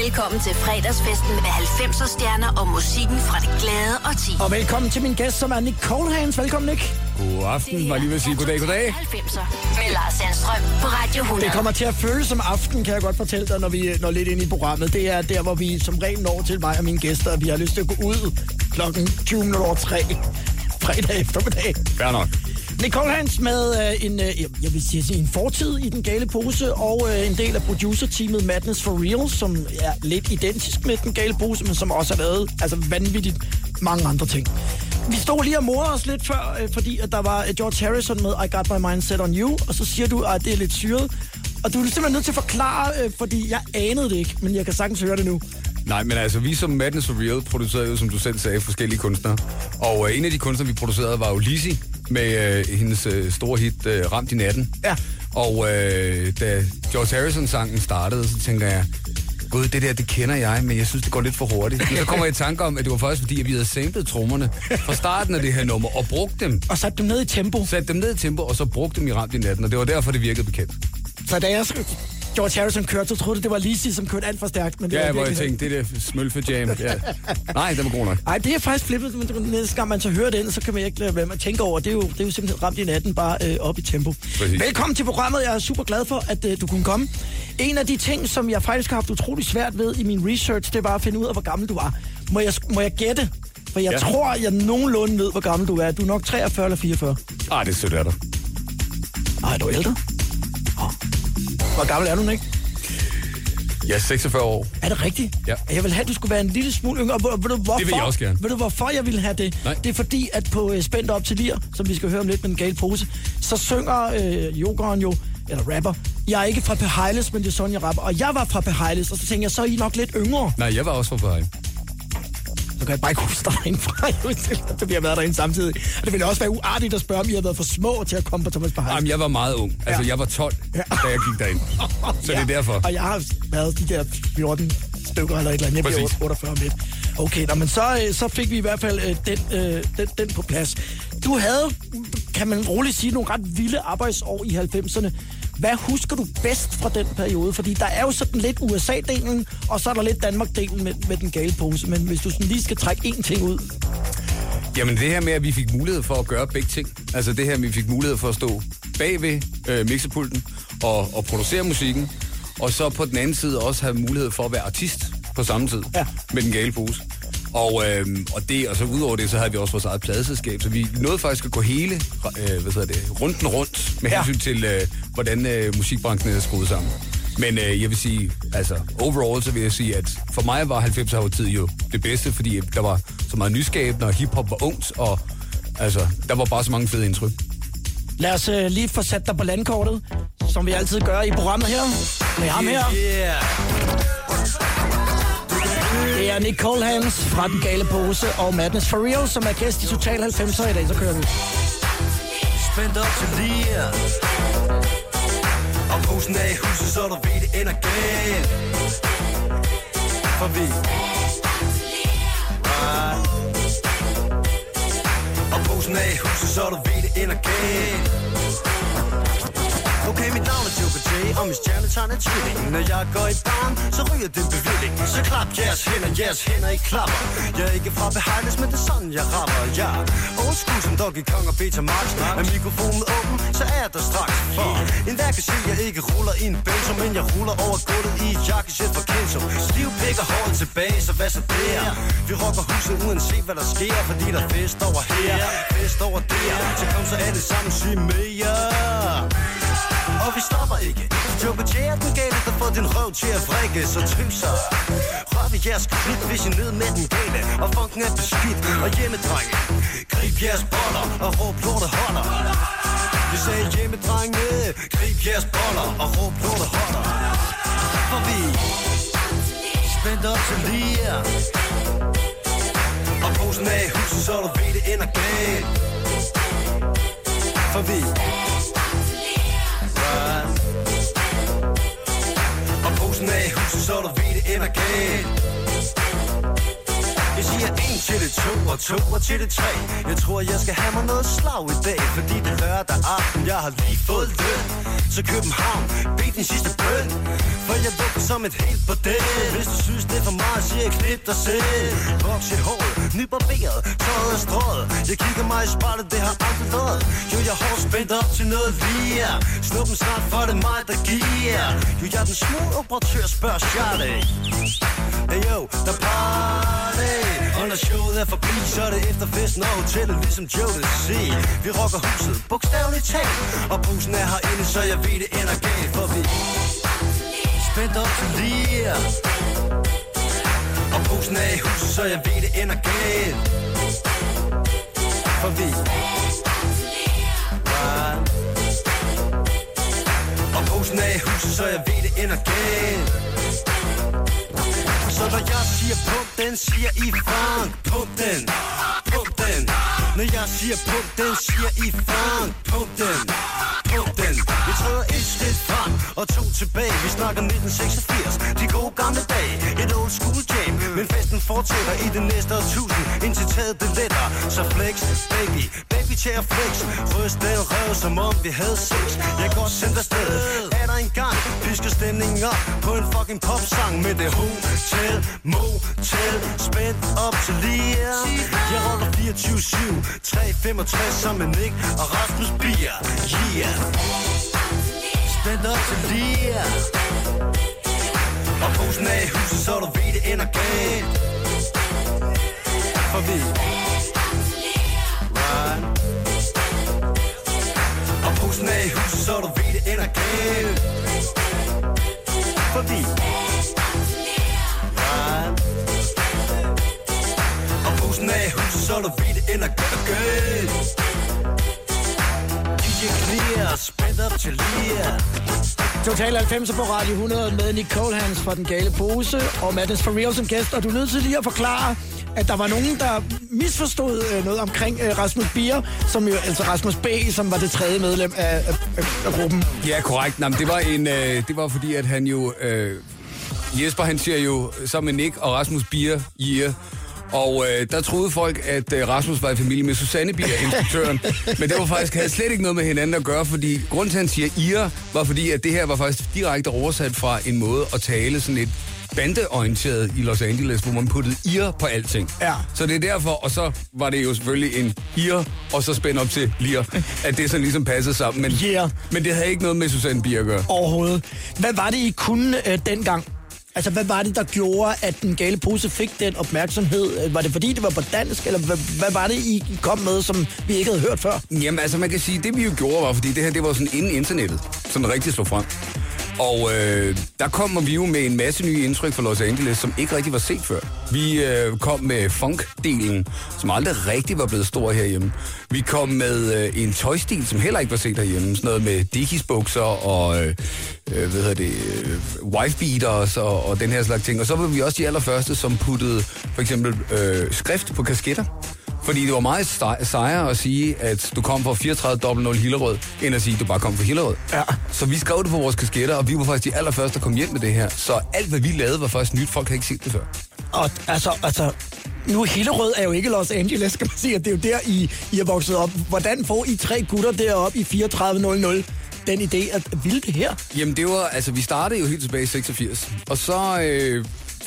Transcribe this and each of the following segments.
Velkommen til fredagsfesten med 90'er stjerner og musikken fra det glade og ti. Og velkommen til min gæst, som er Nick Colehans. Velkommen, Nick. God aften, var lige ved at sige goddag, goddag. 90'er med Lars Sandstrøm på Radio 100. Det kommer til at føles som aften, kan jeg godt fortælle dig, når vi når lidt ind i programmet. Det er der, hvor vi som regel når til mig og mine gæster, og vi har lyst til at gå ud klokken 20 minutter over 3 fredag eftermiddag. Fair nok. Nicole Hans med øh, en, øh, jeg vil sige, en fortid i den gale pose, og øh, en del af producer-teamet Madness for Real, som er lidt identisk med den gale pose, men som også har lavet altså, vanvittigt mange andre ting. Vi stod lige og morede os lidt før, øh, fordi at der var øh, George Harrison med I Got My Mind Set On You, og så siger du, at det er lidt syret. Og du er simpelthen nødt til at forklare, øh, fordi jeg anede det ikke, men jeg kan sagtens høre det nu. Nej, men altså, vi som Madness for Real producerede jo, som du selv sagde, forskellige kunstnere. Og øh, en af de kunstnere, vi producerede, var jo Lizzie med øh, hendes øh, store hit øh, Ramt i natten. Ja. Og øh, da George Harrison-sangen startede, så tænker jeg, Gud, det der, det kender jeg, men jeg synes, det går lidt for hurtigt. Men så kommer jeg i tanke om, at det var faktisk fordi, at vi havde samlet trommerne fra starten af det her nummer, og brugt dem. Og satte dem ned i tempo. Sat dem ned i tempo, og så brugte dem i ramt i natten, og det var derfor, det virkede bekendt. Så da jeg George Harrison kørte, så troede du, det var Lizzie, som kørte alt for stærkt. Men det Ja, var hvor jeg tænkte, det der smølfe jam. Ja. Nej, den var god nok. Ej, det er faktisk flippet, men det- næste gang man så hører den, så kan man ikke lade være med at tænke over, det er jo, det er jo simpelthen ramt i natten, bare øh, op i tempo. Præcis. Velkommen til programmet, jeg er super glad for, at øh, du kunne komme. En af de ting, som jeg faktisk har haft utrolig svært ved i min research, det var at finde ud af, hvor gammel du var. Må jeg, må jeg gætte? For jeg ja. Ja. tror, jeg nogenlunde ved, hvor gammel du er. Du er nok 43 eller 44. Ah, det er sødt af dig. Ej, er du ældre? Hvor gammel er du, ikke? Jeg er 46 år. Er det rigtigt? Ja. Jeg vil have, at du skulle være en lille smule yngre. Ved, ved du, hvorfor? Det vil jeg også gerne. Ved du, hvorfor jeg vil have det? Nej. Det er fordi, at på uh, Spændt op til lir, som vi skal høre om lidt med en gal pose, så synger øh, yogeren jo, eller rapper, jeg er ikke fra Pehejles, men det er sådan, jeg rapper. Og jeg var fra Pehejles, og så tænkte jeg, så er I nok lidt yngre. Nej, jeg var også fra Bahrein. Så kan jeg bare ikke huske dig derindefra, jo, til vi har været derinde samtidig. Og det ville også være uartigt at spørge, om I har været for små til at komme på Thomas Pehejles. Jamen, jeg var meget ung. Altså, Ja. jeg var 12, Ja. da jeg gik derind. Så det er derfor. Og jeg har været de der 14 stykker eller et eller andet. Jeg bliver Præcis. 48 om lidt. Okay, nå, men så, øh, så fik vi i hvert fald øh, den, øh, den, den på plads. Du havde, kan man roligt sige, nogle ret vilde arbejdsår i 90'erne. Hvad husker du bedst fra den periode? Fordi der er jo sådan lidt USA-delen, og så er der lidt Danmark-delen med, med den gale pose. Men hvis du sådan lige skal trække én ting ud. Jamen, det her med, at vi fik mulighed for at gøre begge ting. Altså, det her med, at vi fik mulighed for at stå bagved øh, mixerpulten og, og producere musikken. Og så på den anden side også have mulighed for at være artist på samme tid. Ja. Med den gale pose. Og, øh, og det, og så udover det, så havde vi også vores eget pladeselskab, så vi nåede faktisk at gå hele, øh, hvad hedder det, runden rundt med Ja. hensyn til, øh, hvordan øh, musikbranchen er skruet sammen. Men øh, jeg vil sige, altså overall, så vil jeg sige, at for mig var 90'er tid jo det bedste, fordi der var så meget nyskabende, og hiphop var ungt, og altså, der var bare så mange fede indtryk. Lad os øh, lige få sat dig på landkortet, som vi altid gør i programmet her. Med ham her. Det er Nick Colehans fra Den Gale Pose og Madness for Real, som er gæst i Total 90'er i dag. Så kører vi. Spændt op til lige Og posen er i huset, så du ved, det ender galt For vi Right. Og posen er i huset, så du ved, det ender galt Okay, mit navn er Joe J, og min stjernetegn er tvilling Når jeg går i barn, så ryger det bevilling. Så klap jeres hænder, jeres hænder i klapper. Jeg er ikke fra Behiles, men det er sådan, jeg rapper. Ja, old school som Donkey Kong og Peter Max Er mikrofonen åben, så er jeg der straks. For en hver kan se, jeg ikke ruller i en benzo Men jeg ruller over gulvet i et jakkesæt fra Kenzo. Stiv pik og håret tilbage, så hvad så der? Vi rocker huset uanset hvad der sker Fordi der er fest over her, fest over der. Så kom så alle sammen sig med jer og vi stopper ikke. Joker J den gale, der får din røv til at vrikke Så tryg tøser Rør ved jeres krit, hvis I ned med den gale. Og funken er beskidt og hjemmedrenge Grib jeres boller og råb lortet holder. Vi sagde hjemmedrenge Grib jeres boller og råb lortet holder. For vi Spændt op til lige Og posen af i huset, så du ved det ender galt For vi os Og posen er i huset, så du ved det ender galt Jeg siger en til det to og to og til det tre. Jeg tror jeg skal have mig noget slag i dag Fordi det lørdag aften, jeg har lige fået løn. Så København, bed din sidste bøn. For jeg lugter som et helt bordel. Hvis du synes det er for meget, siger jeg klip dig selv. Voks i håret, nybarberet, tøjet er strået. Jeg kigger mig i spejlet, det har aldrig været. Jo, jeg har spændt op til noget lige Snuppen snart, for det er mig, der giver. Jo, jeg er den små operatør, spørger Charlie. Hey yo, der party. Og når showet er forbi, så er det efter festen og hotellet Ligesom Joe vil se. Vi rocker huset, bogstaveligt talt Og bussen er herinde, så jeg ved det ender galt For vi spændt op til lige Og bussen er i huset, så jeg ved det ender galt For vi Right. Og posen er i huset, så jeg ved det ender galt så når jeg siger pump den, siger I funk Pump den, pump den. Når jeg siger pump den, siger I funk Pump den, pump den. Vi et skridt frem og to tilbage Vi snakker 1986, de gode gamle dage Et old school jam, men festen fortsætter i det næste årtusind. Indtil taget det letter, så flex, baby. Baby til at flex, ryst den røv som om vi havde sex. Jeg går sendt afsted, sted, er der en gang Pisker stemningen op på en fucking popsang Med det hotel, motel, spændt op til lige Jeg holder 24-7, 365 sammen med Nick og Rasmus Bier. Yeah den op til lige Og posen er i huset, så du ved det ender galt. For vi Right. Og posen er i huset, så du ved det ender galt. Fordi Right. Og posen er i huset, så du ved det ender galt. DJ Clear, spændt op til lige Total 90 på Radio 100 med Nicole Hans fra Den Gale Pose og Madness for Real som gæst. Og du er nødt til lige at forklare, at der var nogen, der misforstod øh, noget omkring øh, Rasmus Bier, som jo, altså Rasmus B., som var det tredje medlem af, af, af, gruppen. Ja, korrekt. Nå, det var en, øh, det var fordi, at han jo... Øh, Jesper, han siger jo sammen med Nick og Rasmus Bier, yeah. Og øh, der troede folk, at øh, Rasmus var i familie med Susanne Bier, instruktøren. Men det var faktisk, havde slet ikke noget med hinanden at gøre, fordi grunden til, at han siger IR, var fordi, at det her var faktisk direkte oversat fra en måde at tale sådan lidt bandeorienteret i Los Angeles, hvor man puttede IR på alting. Ja. Så det er derfor, og så var det jo selvfølgelig en IR, og så spændt op til LIR, at det sådan ligesom passede sammen. Men, Yeah. men det havde ikke noget med Susanne Bier at gøre. Overhovedet. Hvad var det, I kunne øh, dengang? Altså, hvad var det, der gjorde, at den gale pose fik den opmærksomhed? Var det fordi, det var på dansk, eller hvad, hvad var det, I kom med, som vi ikke havde hørt før? Jamen altså, man kan sige, det vi jo gjorde var, fordi det her, det var sådan inden internettet, sådan rigtig slog frem. Og øh, der kommer vi jo med en masse nye indtryk fra Los Angeles, som ikke rigtig var set før. Vi øh, kom med funk-delen, som aldrig rigtig var blevet stor herhjemme. Vi kom med øh, en tøjstil, som heller ikke var set herhjemme. Sådan noget med dickies bukser og øh, øh, hvad hedder det, øh, wife beaters og, og den her slags ting. Og så var vi også de allerførste, som puttede for eksempel øh, skrift på kasketter. Fordi det var meget sej- sejere at sige, at du kom fra 3400 Hillerød, end at sige, at du bare kom fra Hillerød. Ja. Så vi skrev det på vores kasketter, og vi var faktisk de allerførste, der kom hjem med det her. Så alt, hvad vi lavede, var faktisk nyt. Folk havde ikke set det før. Og altså, altså, nu Hillerød er jo ikke Los Angeles, skal man sige, at det er jo der, I, I er vokset op. Hvordan får I tre gutter deroppe i 3400 den idé at ville det her? Jamen det var, altså vi startede jo helt tilbage i 86, og så øh,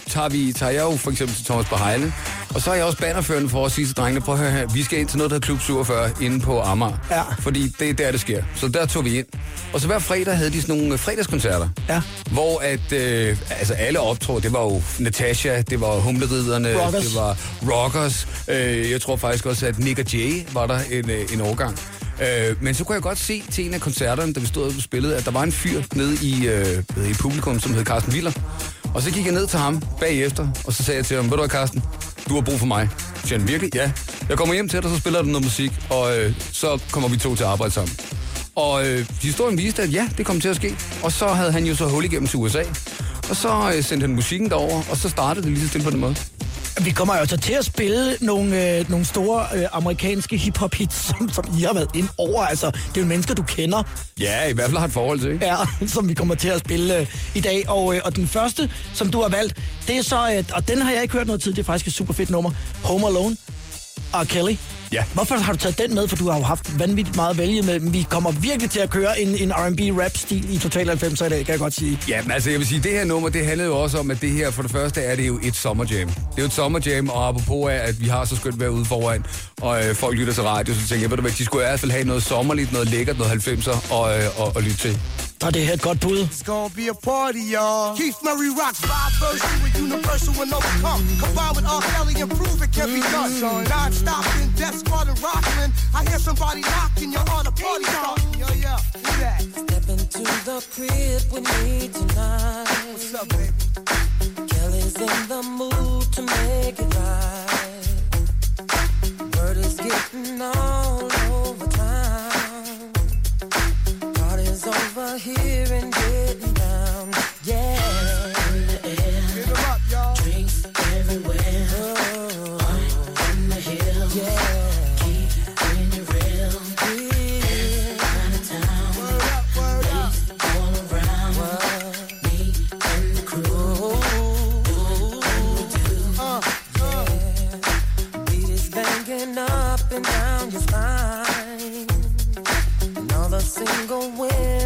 tager, vi, tager jeg jo for eksempel til Thomas Bahejle, og så er jeg også bannerførende for at sige til drengene, prøv at høre her, vi skal ind til noget, der hedder Klub 47 inde på Amager. Ja. Fordi det er der, det sker. Så der tog vi ind. Og så hver fredag havde de sådan nogle øh, fredagskoncerter. Ja. Hvor at, øh, altså alle optrådte, det var jo Natasha, det var Humleriderne, Rockers. det var Rockers. Øh, jeg tror faktisk også, at Nick og Jay var der en, øh, en årgang. Øh, men så kunne jeg godt se til en af koncerterne, da vi stod og spillede, at der var en fyr nede i, øh, i publikum, som hed Carsten Willer. Og så gik jeg ned til ham bagefter, og så sagde jeg til ham, ved du hvad, Carsten, du har brug for mig. Så siger han, virkelig? Ja. Jeg kommer hjem til dig, så spiller du noget musik, og øh, så kommer vi to til at arbejde sammen. Og øh, historien viste, at ja, det kom til at ske. Og så havde han jo så hul igennem til USA. Og så øh, sendte han musikken derover, og så startede det lige så stille på den måde. Vi kommer jo så til at spille nogle, øh, nogle store øh, amerikanske hip-hop-hits, som, som I har været ind over. Altså, det er jo mennesker, du kender, Ja, i hvert fald har et forhold til, ja, som vi kommer til at spille øh, i dag. Og, øh, og den første, som du har valgt, det er så, øh, og den har jeg ikke hørt noget tid, det er faktisk et super fedt nummer, Home Alone og Kelly. Ja. Hvorfor har du taget den med? For du har jo haft vanvittigt meget at vælge med. Vi kommer virkelig til at køre en, en R&B rap-stil i Total 90 i dag, kan jeg godt sige. Ja, men altså jeg vil sige, det her nummer, det handlede jo også om, at det her, for det første er det jo et sommerjam. Det er jo et sommerjam, og apropos af, at vi har så skønt vejr ude foran, og øh, folk lytter til radio, så tænker jeg, ved du hvad, de skulle i hvert fald have noget sommerligt, noget lækkert, noget 90'er og, øh, og, og lytte til. Er det her et godt bud. It's gonna be a party, y'all. Keith Murray rocks five verses with universal and overcome. Combined with R. Kelly and prove it can be done. Non-stop in Death Squad and Rockland. I hear somebody knocking, you're on a party starting. Yo, yeah, who that? Step into the crib with me tonight. What's up, baby? Kelly's in the mood to make it right. Word is getting all Party's over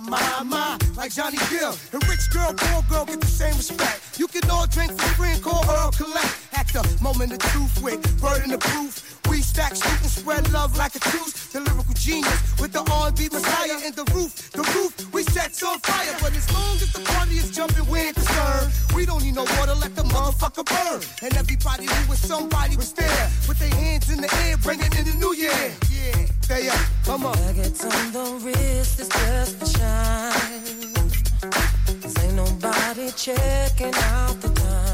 my, my, my, like Johnny Gill. And rich girl, poor girl get the same respect. You can all drink for free and call or collect. The moment of truth with burden of proof. We stack, shoot, and spread love like a truce. The lyrical genius with the R&B messiah in the roof. The roof we set on fire. But as long as the party is jumping, we ain't concerned. We don't need no water, let the motherfucker burn. And everybody who was somebody was there. With their hands in the air, bringing in the new year. Yeah, they up, come on. Nuggets on the wrist is just for shine. Cause ain't nobody checking out the time.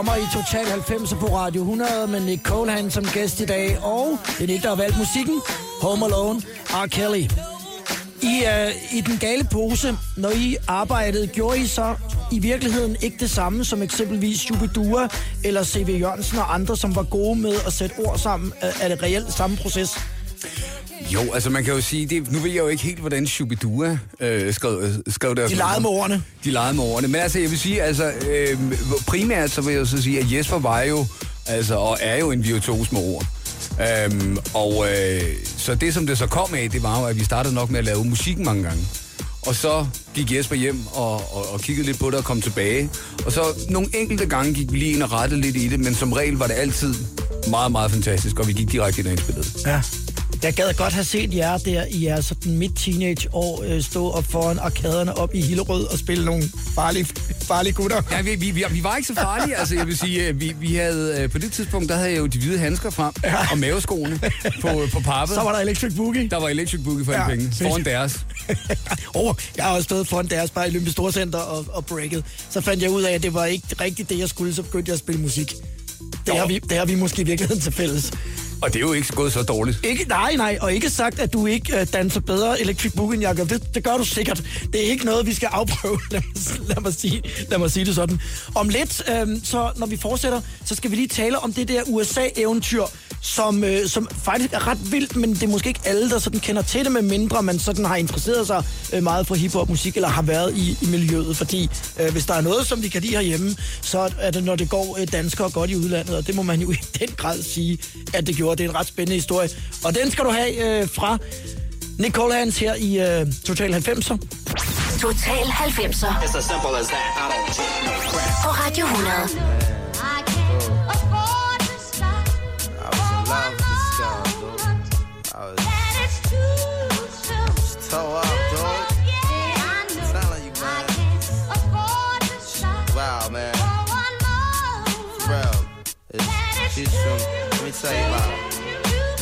Det sommer i Total 90 på Radio 100 med Nick Colehan som gæst i dag. Og det er Nick, der har valgt musikken. Home Alone, R. Kelly. I, uh, I den gale pose, når I arbejdede, gjorde I så i virkeligheden ikke det samme som eksempelvis Jubidua eller C.V. Jørgensen og andre, som var gode med at sætte ord sammen? Øh, er det reelt samme proces? Jo, altså man kan jo sige, det, nu ved jeg jo ikke helt, hvordan Shubidua øh, skrev, skrev deres De legede med ordene. De legede med ordene. Men altså, jeg vil sige, altså, øh, primært så vil jeg så sige, at Jesper var jo, altså, og er jo en virtuos med ord. Øhm, og øh, så det, som det så kom af, det var jo, at vi startede nok med at lave musik mange gange. Og så gik Jesper hjem og, og, og kiggede lidt på det og kom tilbage. Og så nogle enkelte gange gik vi lige ind og rettede lidt i det, men som regel var det altid meget, meget fantastisk, og vi gik direkte ind og indspillede. Ja. Jeg gad godt have set jer der i jeres sådan midt teenage år øh, stå op foran arkaderne op i Hillerød og spille nogle farlige, farlige gutter. Ja, vi, vi, vi, vi var ikke så farlige. Altså, jeg vil sige, øh, vi, vi havde, øh, på det tidspunkt, der havde jeg jo de hvide handsker frem, ja. og maveskoene på, på pappet. Så var der Electric Boogie. Der var Electric Boogie for ja, Ja, penge. Foran deres. oh, jeg har også stået foran deres bare i Olympisk Storcenter og, og breaket. Så fandt jeg ud af, at det var ikke rigtigt det, jeg skulle, så begyndte jeg at spille musik. Det har, vi, det har vi måske i virkeligheden til fælles. Og det er jo ikke gået så dårligt. Ikke, nej, nej, og ikke sagt, at du ikke uh, danser bedre Electric Boogie, end jeg gør. Det, det gør du sikkert. Det er ikke noget, vi skal afprøve, lad mig, lad mig, sige, lad mig sige det sådan. Om lidt, øhm, så når vi fortsætter, så skal vi lige tale om det der USA-eventyr, som, øh, som faktisk er ret vildt, men det er måske ikke alle, der sådan kender til det, med mindre man sådan har interesseret sig øh, meget for hiphop-musik, eller har været i, i miljøet. Fordi øh, hvis der er noget, som vi kan lide herhjemme, så er det, når det går øh, danskere godt i udlandet, og det må man jo i den grad sige, at det gjorde. Det er en ret spændende historie. Og den skal du have øh, fra Nicole Hans her i øh, Total 90'er. Total 90'er It's as simple as that. Me tell you about her.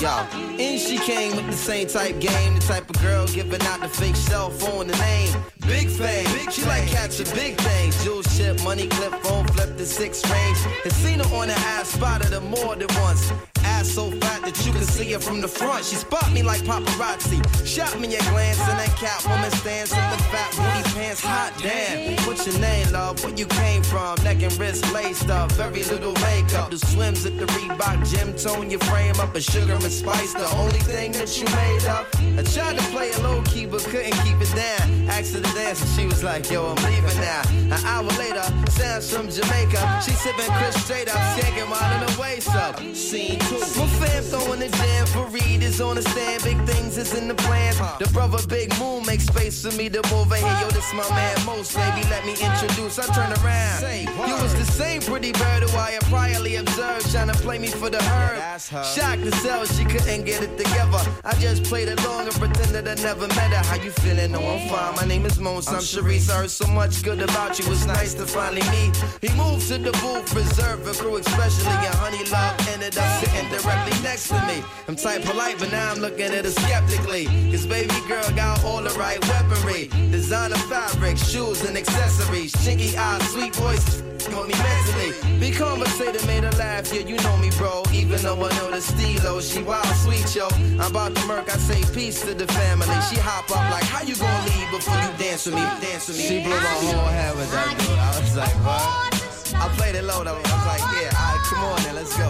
Yo, and she came with the same type game, the type of girl giving out the fake cell phone, the name. Big fame, she like catching big things. Jewel ship, money clip, phone flip the six range. And seen her on the ass, spotted her more than once. Ass so fat that you can see her from the front. She spot me like paparazzi. Shot me a glance and that cat woman stands with the fat booty pants. Hot damn. What's your name, love? Where you came from? Neck and wrist laced up. Very little makeup. The swims at the Reebok gym tone your frame up. A sugar and spice, the only thing that you made up. I tried to play it low key, but couldn't keep it down. Asked her to dance and she was like, yo, I'm leaving now. An hour later, sounds from Jamaica. She sipping Chris straight up, skanking while in the waist up. Scene two. My fam throwing the jam for Reed is on the stand. Big things is in the plans. The brother Big Moon makes space for me to move in here. Yo, this my man Most, baby. Let me introduce. I turn around. You was the same pretty bird who I had priorly observed, trying to play me for the herd. Shocked to sell, she couldn't get it together. I just played along and pretended I never met her. How you feeling? No, I'm fine. My name is Mons. I'm Sharice. I heard so much good about you. It's nice to finally meet. He moved to the booth, reserved for crew, especially and Honey Love ended up sitting directly next to me. I'm type polite, but now I'm looking at her skeptically. Cause baby girl got all the right weaponry. Designer fabric, shoes and accessories. Chinky eyes, sweet voice. Got me mentally. Be conversated, made her laugh. Yeah, you know me, bro. Even though I know the stilo, she wild, sweet, yo. I'm about to murk, I say peace to the family. She hop up like, how you gonna leave before you dance with me? Dance with me. She blew my whole head with that dude. I was like, what? I played it low though. I was like, yeah, all right, come on then, let's go.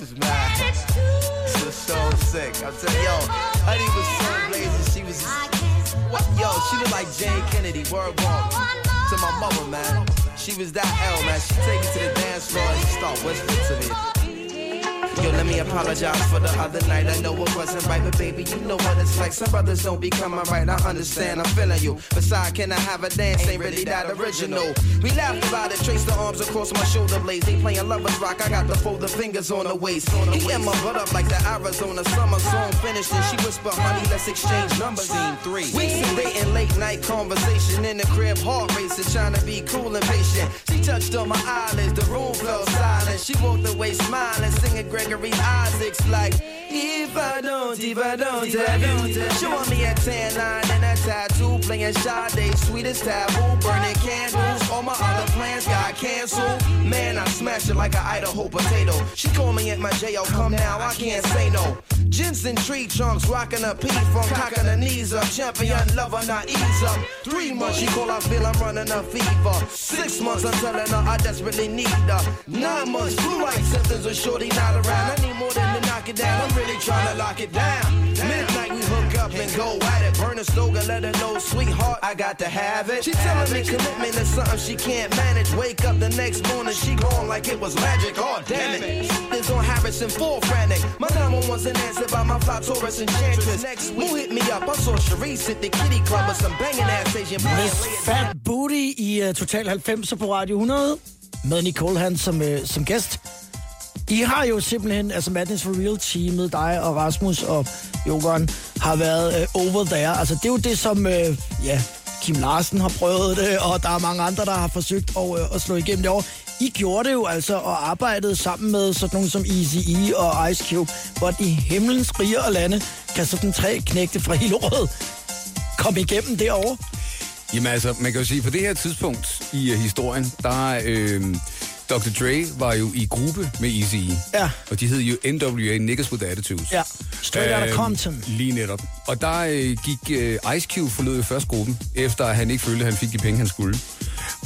Is mad. This was so sick. I'm telling yo, Honey was so blazing. She was just, what? Yo, she looked like Jane Kennedy. Word walk to my mother, man. She was that L, man. She take it to the dance floor and she start whispering to me. Yo, let me apologize for the other night. I know it wasn't right, but baby, you know what it's like. Some brothers don't be coming right. I understand, I'm feeling you. Besides, can I have a dance? Ain't really that original. We laughed about it, traced the arms across my shoulder blades. They playing lovers rock. I got the fold the fingers on the waist. He in my butt up like the Arizona summer song finished. And she whispered, honey, let's exchange numbers. Scene three. Weeks of dating, late night conversation in the crib, heart racing, trying to be cool and patient. She touched on my eyelids, the room fell silent. She walked away smiling, singing Gregory Isaacs like, If I don't, if I don't, I don't. She want me a tan line and a tattoo, playing Sade, sweetest taboo, burning candles. All my other plans got canceled. Man, I smash it like an Idaho potato. She call me at my jail, come now, I can't say no. Jensen tree trunks, rocking a P from cocking her knees up. Champion lover, not ease up. Three months, she call, I feel I'm running a fever. Six months, I'm telling her I desperately need her. Nine months, blue light symptoms with shorty not around. I need more than to knock it down. I'm really trying to lock it down. Midnight, we hook up and go at it. Burn a stove and let her know, sweetheart, I got to have it. She telling me commitment is something she can't manage. Wake up the next morning, she gone like it was magic. Oh, damn it. This on Harrison, full frantic. My number one's an answer by my fly Taurus enchantress. Next week, who hit me up? I saw Sharice at the kitty club with some banging ass Asian. Miss Fat Booty i uh, Total 90 på Radio 100 med Nicole Han som, uh, som gæst. I har jo simpelthen, altså Madness for Real teamet, dig og Rasmus og Jokeren, har været øh, over there. Altså det er jo det, som, øh, ja, Kim Larsen har prøvet det, og der er mange andre, der har forsøgt at, øh, at slå igennem det over. I gjorde det jo altså, og arbejdede sammen med sådan nogle som Easy E og Ice Cube, hvor i himlens riger og lande kan sådan tre knægte fra Hillerød komme igennem derovre. Jamen altså, man kan jo sige, på det her tidspunkt i uh, historien, der øh, Dr. Dre var jo i gruppe med Easy. Ja. Og de hed jo NWA, Niggas With Attitudes. Ja, straight out of Øhm, Compton. Lige netop. Og der øh, gik øh, Ice Cube forlod jo først gruppen, efter at han ikke følte, at han fik de penge, han skulle.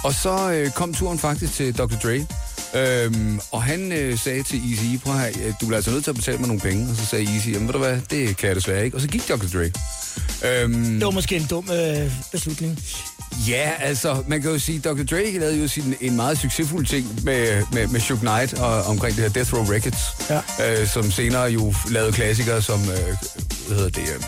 Og så øh, kom turen faktisk til Dr. Dre. Øhm, og han øh, sagde til Easy, prøv her, øh, du bliver altså nødt til at betale mig nogle penge. Og så sagde Easy, jamen ved du hvad, det kan jeg desværre ikke. Og så gik Dr. Dre. Øhm, Det var måske en dum øh, beslutning. Ja, altså, man kan jo sige, Dr. Dre lavede jo sin, en meget succesfuld ting med, med, med Suge Knight og, omkring det her Death Row Records, Ja. øh, som senere jo lavede klassikere som, øh, hvad hedder det, øh,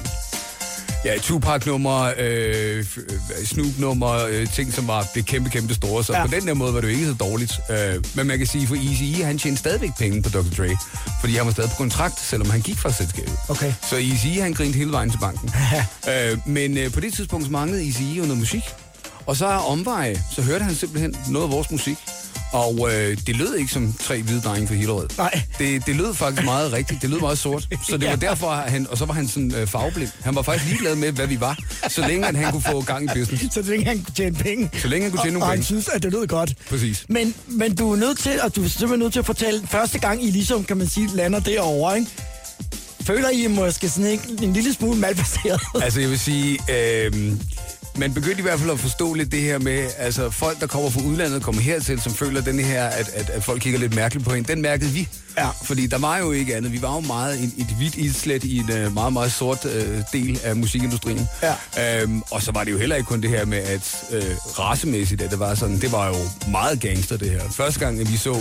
ja, Tupac-nummer, øh, f- Snoop-nummer, øh, ting, som var det kæmpe, kæmpe store. Så Ja. på den der måde var det jo ikke så dårligt. Øh, men man kan sige, for Easy han tjente stadigvæk penge på Dr. Dre, fordi han var stadig på kontrakt, selvom han gik fra selskabet. Okay. Så Easy han grinte hele vejen til banken. øh, men øh, på det tidspunkt manglede Easy jo noget musik. Og så er omveje, så hørte han simpelthen noget af vores musik. Og øh, det lød ikke som tre hvide drenge fra Hillerød. Nej. Det, det lød faktisk meget rigtigt. Det lød meget sort. Så det var derfor, han... Og så var han sådan øh, farveblind. Han var faktisk ligeglad med, hvad vi var. Så længe at han kunne få gang i business. Så længe han kunne tjene penge. Så længe han kunne tjene og, nogle og han penge. synes, at det lød godt. Præcis. Men, men du er nødt til, og du er simpelthen nødt til at fortælle, første gang I ligesom, kan man sige, lander derovre, ikke? Føler I måske sådan ikke en lille smule malbaseret? Altså, jeg vil sige... Øh, man begyndte i hvert fald at forstå lidt det her med, altså folk, der kommer fra udlandet, kommer hertil, som føler den her, at, at, at folk kigger lidt mærkeligt på hende. Den mærkede vi. Ja. Fordi der var jo ikke andet. Vi var jo meget et, et hvidt islet i en uh, meget, meget sort uh, del af musikindustrien. Ja. Øhm, og så var det jo heller ikke kun det her med, at uh, racemæssigt, at det var sådan, det var jo meget gangster det her. Første gang, at vi så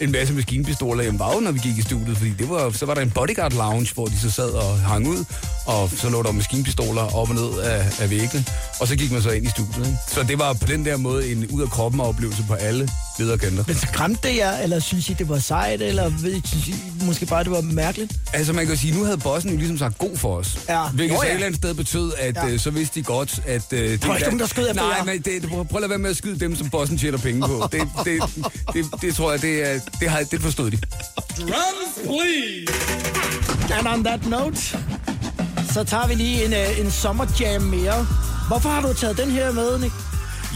en masse maskinpistoler, var jo, når vi gik i studiet, fordi det var, så var der en bodyguard lounge, hvor de så sad og hang ud, og så lå der maskinpistoler op og ned af, af væggene, og så gik man så ind i studiet. Ikke? Så det var på den der måde en ud af kroppen oplevelse på alle lederkanter. Men så skræmte det jer, eller synes I, det var sejt, eller ved- synes I måske bare, det var mærkeligt? Altså man kan sige, nu havde bossen jo ligesom sagt god for os. Ja. Hvilket Jo, ja. et eller andet sted betød, at Ja. øh, så vidste de godt, at... Øh, det var ikke nogen, der skød efter Nej, nej, det, prøv, prøv at lade være med at skyde dem, som bossen tjener penge på. Det, det, det, det, tror jeg, det, er, det, har, det forstod de. And on that note, så tager vi lige en, øh, en sommerjam mere. Hvorfor har du taget den her med, Nick?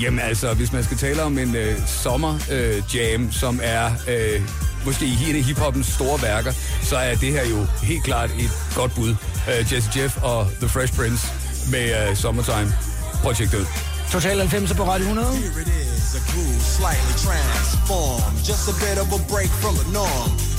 Jamen altså, hvis man skal tale om en øh, sommer øh, jam, som er øh, måske i en af hiphoppens store værker, så er det her jo helt klart et godt bud. Øh, Jesse Jeff og The Fresh Prince med øh, Summertime. Prøv at tjekke det ud. Total 90 på Radio 100. Here it is, a groove slightly transformed. Just a bit of a break from the norm.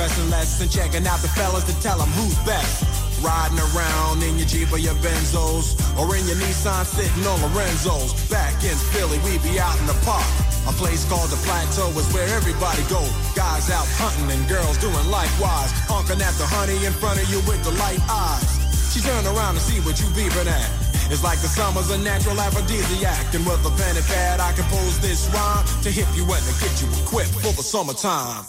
Dressing less and checking out the fellas to tell them who's best. Riding around in your Jeep or your Benzos or in your Nissan sitting on Lorenzo's. Back in Philly, we be out in the park. A place called the Plateau is where everybody go. Guys out hunting and girls doing likewise. Honking at the honey in front of you with the light eyes. She turn around to see what you beeping at. It's like the summer's a natural aphrodisiac. And with a pen and pad, I compose this rhyme to hit you and to get you equipped for the summertime.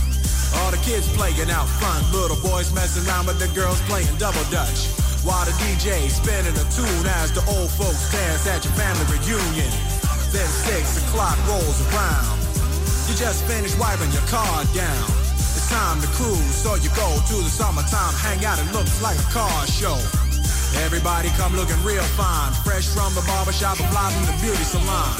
All the kids playing out front, little boys messing around with the girls playing double dutch. While the DJ spinning a tune as the old folks dance at your family reunion. Then six o'clock rolls around. You just finished wiping your car down. It's time to cruise, so you go to the summertime hangout. It looks like a car show. Everybody come looking real fine, fresh from the barbershop, and fly from the beauty salon.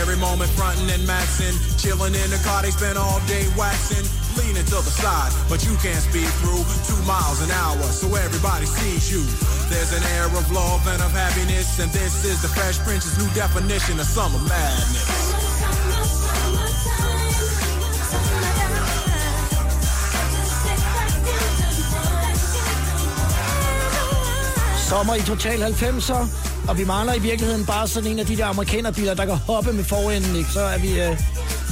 Every moment frontin' and maxin', chillin' in the car, they spend all day waxing, leaning to the side, but you can't speed through two miles an hour, so everybody sees you. There's an air of love and of happiness, and this is the Fresh Prince's new definition of summer madness. Sommer i Total 90'er, og vi mangler i virkeligheden bare sådan en af de der amerikanerbiler, der kan hoppe med forenden, ikke? Så er vi... Øh,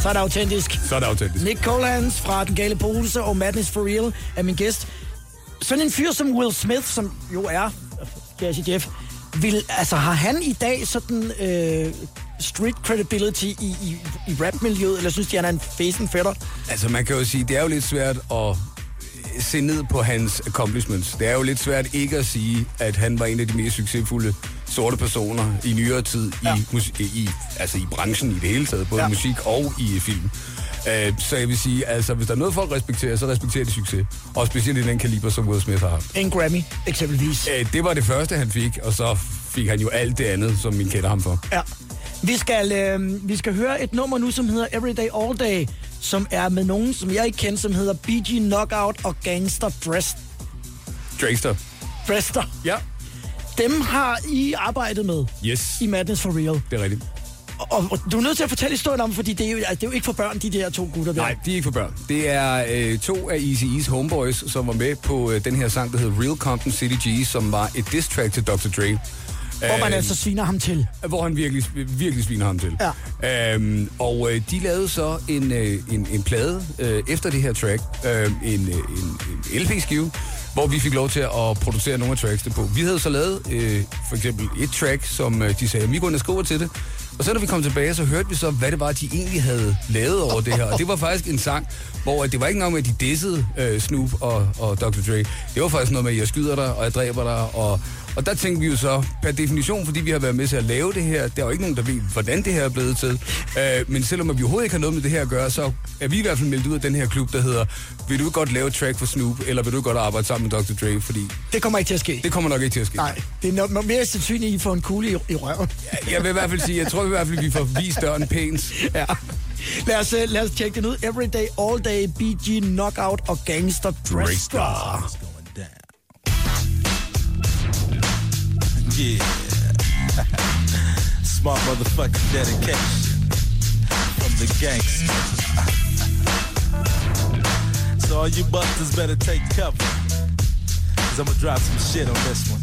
så er det autentisk. Så er det autentisk. Nick Colans fra Den Gale Pose og Madness for Real er min gæst. Sådan en fyr som Will Smith, som jo er Jazzy Jeff, vil, altså har han i dag sådan øh, street credibility i, i, i rap-miljøet, eller synes de, han er en facing fætter? Altså, man kan jo sige, det er jo lidt svært at se ned på hans accomplishments. Det er jo lidt svært ikke at sige, at han var en af de mest succesfulde sorte personer i nyere tid ja. i, mus- i, altså i branchen i det hele taget, både ja. Musik og i film. Uh, så jeg vil sige, altså hvis der er noget folk respekterer, så respekterer de succes. Og specielt i den kaliber, som Will Smith har haft. En Grammy, eksempelvis. Uh, det var det første, han fik, og så fik han jo alt det andet, som min kender ham for. Ja. Vi skal, øh, vi skal høre et nummer nu, som hedder Everyday All Day, som er med nogen, som jeg ikke kender, som hedder BG Knockout og Gangster Dressed. Drakester. Drester. Ja. Dem har I arbejdet med Yes. i Madness for Real. Det er rigtigt. Og, og du er nødt til at fortælle historien om, fordi det er jo, altså, det er jo ikke for børn, de der to gutter der. Nej, de er ikke for børn. Det er øh, to af Easy E's homeboys, som var med på øh, den her sang, der hedder Real Compton City G, som var et diss track til Dr. Dre. Hvor man Øh, altså sviner ham til. hvor han virkelig, virkelig sviner ham til. Ja. Øhm, og øh, de lavede så en, øh, en, en plade øh, efter det her track, øh, en, øh, en, en LP-skive, hvor vi fik lov til at producere nogle af tracks på. Vi havde så lavet øh, for eksempel et track, som øh, de sagde, vi går ind og skriver til det. Og så da vi kom tilbage, så hørte vi så, hvad det var, de egentlig havde lavet over det her. Og det var faktisk en sang, hvor øh, det var ikke nok med, at de dissede øh, Snoop og, og Dr. Dre. Det var faktisk noget med, at jeg skyder dig, og jeg dræber dig, og og der tænkte vi jo så, per definition, fordi vi har været med til at lave det her, der er jo ikke nogen, der ved, hvordan det her er blevet til. Øh, men selvom vi overhovedet ikke har noget med det her at gøre, så er vi i hvert fald meldt ud af den her klub, der hedder, vil du godt lave track for Snoop, eller vil du godt arbejde sammen med Dr. Dre? Fordi Det kommer ikke til at ske. det kommer nok ikke til at ske. Nej, det er nok mere sandsynligt, at I får en kugle i, i røven. Jeg vil i hvert fald sige, jeg tror i hvert fald, vi får vist døren pænt. Ja. Lad os, øh, lad os tjekke den ud. Everyday, All Day, BG, Knockout og Gangster Drester. Yeah. Smart motherfucking dedication from the gangster. so all you busters better take cover. Cause I'm gonna drop some shit on this one.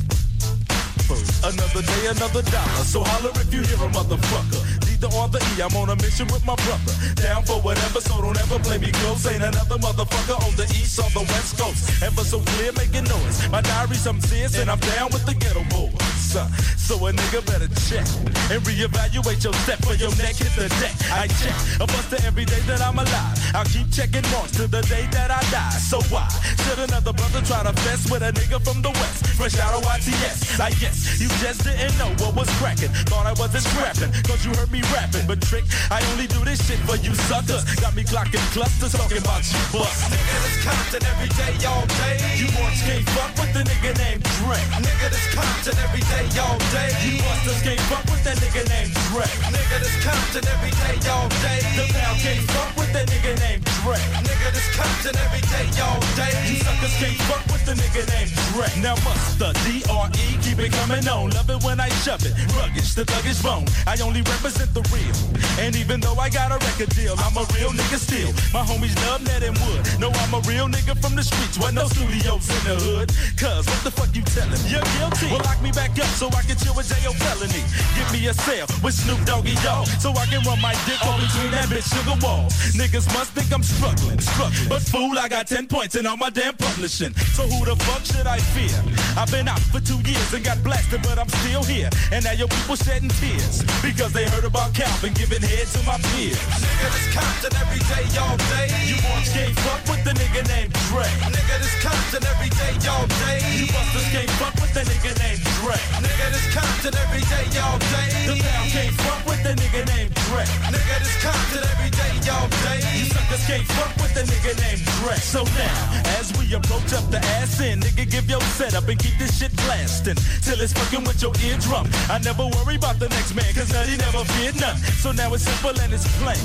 Another day, another dollar. So holler if you hear a motherfucker. Neither on the E, I'm on a mission with my brother. Down for whatever, so don't ever play me close. Ain't another motherfucker on the east or the west coast. Ever so clear, making noise. My diary's some serious, and I'm down with the ghetto boys. Uh, So a nigga better check and reevaluate your step for your neck hit the deck. I check a buster every day that I'm alive. I'll keep checking marks till the day that I die. So why should another brother try to fess with a nigga from the west? Fresh out of YTS. I guess you just didn't know what was cracking. Thought I wasn't scrapping, cause you heard me rapping. But trick, I only do this shit for you suckers. Got me clocking clusters, talking about you bust. Nigga, this Compton every day, all day. You marks can't fuck with the nigga named Dre. Nigga, this Compton every day, all day. You busters can't fuck with that nigga named Dre. Nigga, this Compton every day, all day. The pound can't fuck with that nigga named Dre. Nigga, this Compton every day, all day. You suckers can't fuck with the nigga named Dre. Now must the D-R-E keep it coming on. Love it when I shove it. Ruggish, the thuggish bone. I only represent the real. And even though I got a record deal, I'm a real nigga still. My homies love Ned and Wood. No, I'm a real nigga from the streets. With no studios in the hood. Cuz, what the fuck you telling? You're guilty. Well, lock me back up so I can chill with J.O. felony. Give me a cell with Snoop Doggy Dogg. So I can run my dick all between that bitch sugar walls. Niggas must think I'm struggling, struggling. But fool, I got 10 points in all my damn publishing. So who the fuck should I fear? I've been out for two years and got blasted, but I'm still here. And now your people shedding tears. Because they heard about Calvin giving head to my peers. Nigga, this Compton every day, all day. You boys can't fuck with the nigga named Dre. Nigga, this Compton every day, all day. You busters can't fuck with the nigga named Dre. Nigga, this Compton every day, all day. The can't fuck with the nigga named Dre. Nigga, this Compton every day, all day. You suckers can't fuck with the nigga named Dre. So now, as we approach up the ass in, nigga, give your setup and keep this shit blasting till it's fucking with your eardrum. I never worry about the next man, cause nutty never feared none. So now it's simple and it's plain.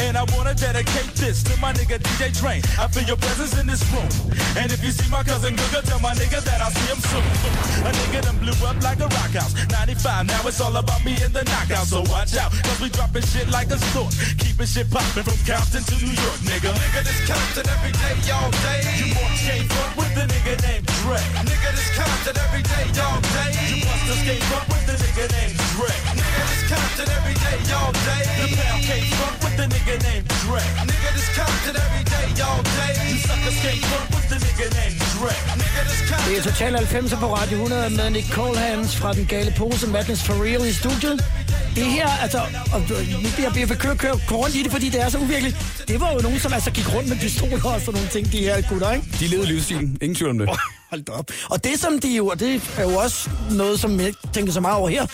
And I wanna dedicate this to my nigga DJ Train. I feel your presence in this room. And if you see my cousin Google, tell my nigga that I'll see him soon. A nigga done blew up like a rock house. 95, now it's all about me and the knockout. So watch out, cause we dropping shit like a storm. Keeping shit popping from Compton to New York, nigga. Nigga, this Compton every day, all day. You more can't fuck with the nigga named Dre. Nigga, this Compton every day, all day. You busters escape up with the nigga named Dre. Nigga, this Compton every day, all day. The pound can't fuck with the nigga named Dre. Nigga, this Compton every day, all day. You suckers can't fuck with the nigga named Dre. Nigga, this Compton Det er Total 90 på Radio 100 med Nick Colehands fra Den Gale Pose, Madness for Real i studiet. Det her, altså, og nu bliver jeg ved køre, køre rundt i det, fordi det er så uvirkeligt. Det var jo nogen, som altså gik rundt med pistoler og sådan nogle ting, de her gutter, ikke? De levede livsstilen. Ingen tvivl om det. Hold da op. Og det som de jo, og det er jo også noget, som jeg tænker så meget over her,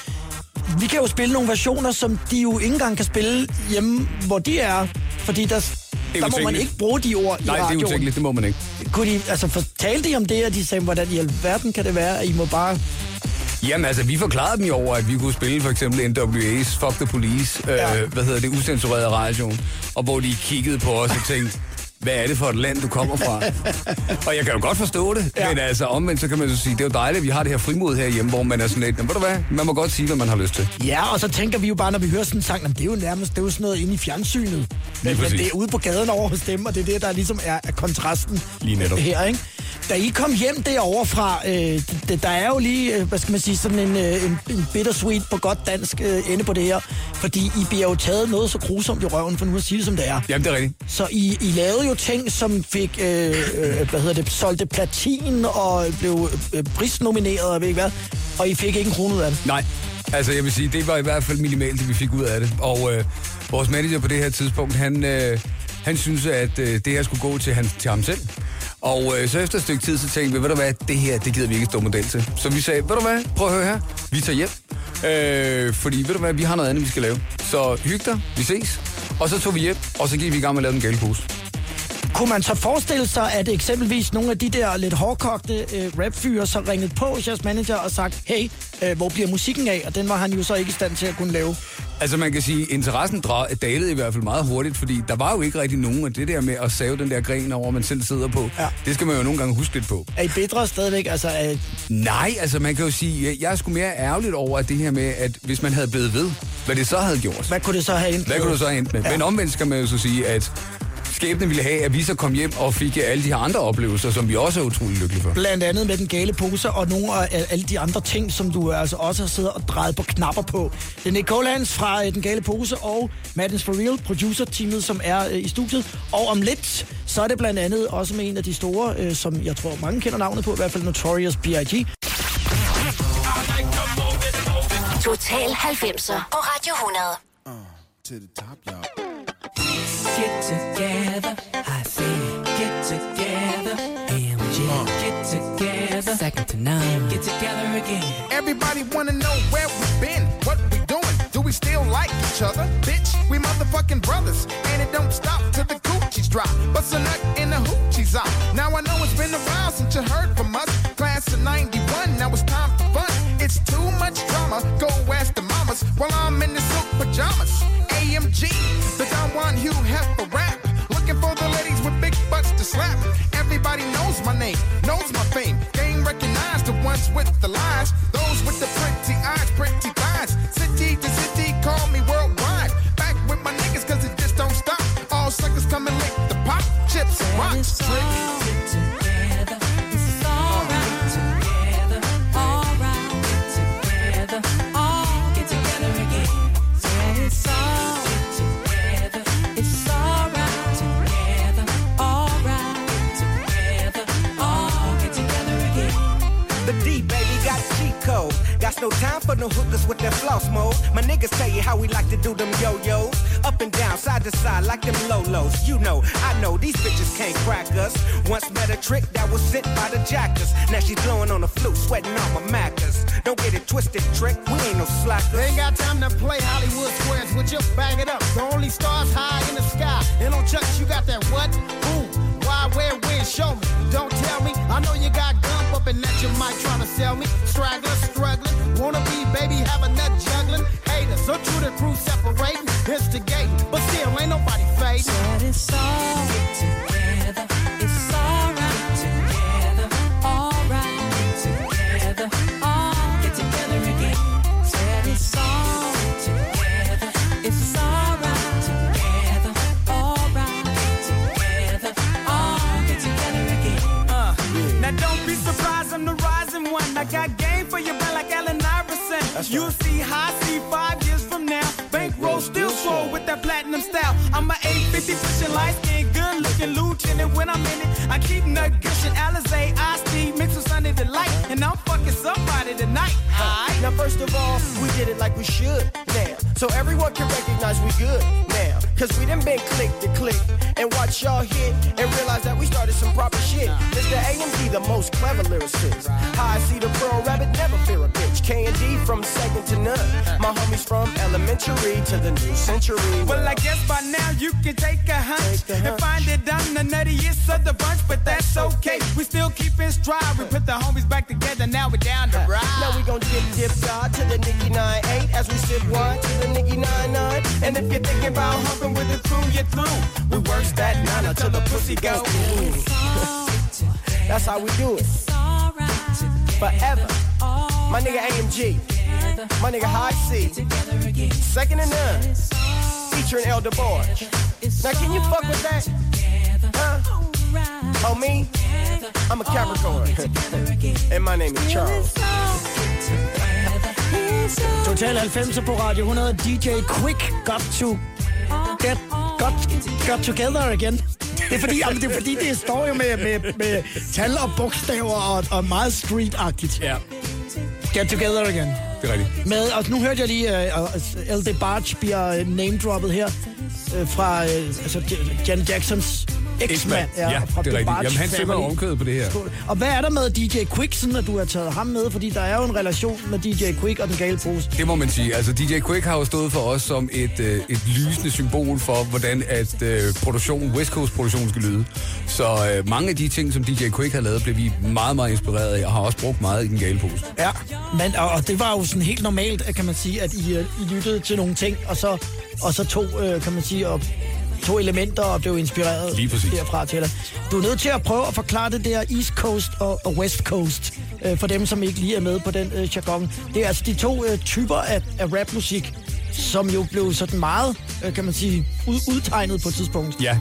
vi kan jo spille nogle versioner, som de jo ikke engang kan spille hjemme, hvor de er. Fordi der, der må man ikke bruge de ord i Nej, det er radioen. utænkeligt. Det må man ikke. Kunne de, altså fortalte de om det, og de sagde, hvordan i alverden kan det være, at I må bare... Jamen altså, vi forklarede dem jo over, at vi kunne spille for eksempel NWA's Fuck the Police, Ja. øh, hvad hedder det, usensureret radioen, og hvor de kiggede på os og tænkte, hvad er det for et land, du kommer fra? og jeg kan jo godt forstå det, ja. men altså omvendt, så kan man så sige, det er jo dejligt, at vi har det her frimod herhjemme, hvor man er sådan lidt, "Nå, ved du hvad, man må godt sige, hvad man har lyst til. Ja, og så tænker vi jo bare, når vi hører sådan en sang, "Jamen, det er jo nærmest det er jo sådan noget inde i fjernsynet. Men, men det er ude på gaden over hos dem, og det er det, der ligesom er, er kontrasten Lige netop. her, ikke? Da I kom hjem derovre fra, øh, der er jo lige, øh, hvad skal man sige, sådan en, øh, en, en bittersweet på godt dansk øh, ende på det her. Fordi I bliver jo taget noget så grusomt i røven, for nu at sige det som det er. Jamen, det er rigtigt. Så I, I lavede jo ting, som fik, øh, øh, hvad hedder det, solgte platin og blev øh, prisnomineret, og ved ikke hvad. Og I fik ikke en krone ud af det. Nej, altså jeg vil sige, det var i hvert fald minimalt, det vi fik ud af det. Og øh, vores manager på det her tidspunkt, han, øh, han synes, at øh, det her skulle gå til, han, til ham selv. Og øh, så efter et stykke tid, så tænkte vi, ved du hvad, det her, det gider vi ikke stå model til. Så vi sagde, ved du hvad, prøv at høre her, vi tager hjem. Øh, fordi, ved du hvad, vi har noget andet, vi skal lave. Så hyg dig, vi ses. Og så tog vi hjem, og så gik vi i gang med at lave den gale. Kunne man så forestille sig, at eksempelvis nogle af de der lidt hårdkogte øh, rapfyre så ringede på jeres manager og sagt, hey, øh, hvor bliver musikken af? Og den var han jo så ikke i stand til at kunne lave. Altså man kan sige, interessen dalede i hvert fald meget hurtigt, fordi der var jo ikke rigtig nogen af det der med at save den der gren over, man selv sidder på. Ja. Det skal man jo nogle gange huske lidt på. Er I bedre stadigvæk? Altså, er, Nej, altså man kan jo sige, jeg- er sgu mere ærgerligt over at det her med, at hvis man havde blevet ved, hvad det så havde gjort. hvad kunne det så have endt Hvad med? kunne du så have endt med? Ja. Men omvendt skal man jo så sige, at skæbnen ville have, at vi så kom hjem og fik alle de her andre oplevelser, som vi også er utrolig lykkelige for. Blandt andet med den gale pose og nogle af alle de andre ting, som du altså også har siddet og drejet på knapper på. Det er Nick Colans fra øh, Den Gale Pose og Madness for Real, producer-teamet, som er øh, i studiet. Og om lidt, så er det blandt andet også med en af de store, øh, som jeg tror mange kender navnet på, i hvert fald Notorious B.I.G. Total 90'er på Radio 100. To the top, y'all. Second to none. Get together again. Everybody wanna know where we've been, what we doing. Do we still like each other? Bitch, we motherfucking brothers. And it don't stop till the coochies drop. Bust a nut in the hoochies out. Now I know it's been a while since you heard from us. Class of 91, It's too much drama. Go ask the mamas while I'm in the silk pajamas. AMG, the Don Juan Hugh Hefner rap. Looking for the ladies with big butts to slap. Everybody knows my name, knows my fame. Game recognized the ones with the lines. Those with the pretty eyes, pretty thighs. City to city, call me worldwide. Back with my niggas, cause it just don't stop. All suckers come and lick the pop, chips, and rocks. For no hookers with that floss mode. My niggas tell you how we like to do them yo-yos. Up and down, side to side, like them lolos. You know, I know these bitches can't crack us. Once met a trick that was sent by the jackers. Now she's blowing on the flute, sweating on my macas. Don't get it twisted, trick. We ain't no slackers. They ain't got time to play Hollywood squares with you. Bag it up. The only stars high in the sky. And on Chucks, you got that what? Who? Why, where, when? Show me. Don't tell me. I know you got gump up and that you might try to sell me. Straggler, struggling. Wanna be, baby, have a nut juggling. Haters, so true the crew separating. Instigating. But still, ain't nobody fading. Said it's all together. Iverson. You'll see high C five years from now. Bankroll still swole with that platinum style. I'm a 850 pushing light skin, good looking. And when I'm in it, I keep nut gushing. Alizé, Ice T, mixed with Sunday Delight. And I'm fucking somebody tonight. Now, first of all, we did it like we should now. So everyone can recognize we good now. Cause we done been click to click and watch y'all hit and realize that we started some proper shit. Mr. AMD, the most clever lyricist. How I see the pearl rabbit, never fear a bitch. K and D from second to none. My homies from elementary to the new century. Well, I guess by now you can take a hunch and find it I'm the nuttiest of the bunch, but that's okay. We still keep in stride. We put the homies back together. Now we're down to ride. Now we gon' dip, dip, God to the Nicky 9-8 as we sip wine to the Nicky 9-9. And if you're thinking about humping with the crew, you're through. We worse that nine until the pussy go. That's how we do it. Forever. My nigga AMG. My nigga High C. Second and none. Featuring El DeBarge. Now can you fuck with that? Huh? Oh me? I'm a Capricorn. and my name is Charles. Total 90 på Radio 100. DJ Quick got to get got, got together again. Det er fordi, jamen, det, er fordi det står jo med, med, med tal og bogstaver og, og meget street-agtigt. Ja. Get together again. Det er rigtigt. Med, og nu hørte jeg lige, uh, uh, L.D. Barge bliver name-droppet her uh, fra uh, altså, Jan Jacksons eksmand. Ja, ja fra det er rigtigt. Jamen, han synger omkødet på det her. Og hvad er der med DJ Quick, sådan at du har taget ham med? Fordi der er jo en relation med DJ Quick og den gale pose. Det må man sige. Altså, DJ Quick har jo stået for os som et, øh, et lysende symbol for, hvordan at øh, produktion, West Coast produktion skal lyde. Så øh, mange af de ting, som DJ Quick har lavet, blev vi meget, meget inspireret af, og har også brugt meget i den gale pose. Ja, men, og, og det var jo sådan helt normalt, at, kan man sige, at I, øh, I lyttede til nogle ting, og så, og så to, øh, kan man sige, og to elementer og blev inspireret Lige præcis. derfra til dig. Du er nødt til at prøve at forklare det der East Coast og, og West Coast, øh, for dem, som ikke lige er med på den øh, jargon. Det er altså de to øh, typer af, af rapmusik, som jo blev sådan meget, øh, kan man sige, ud, udtegnet på et tidspunkt. Ja.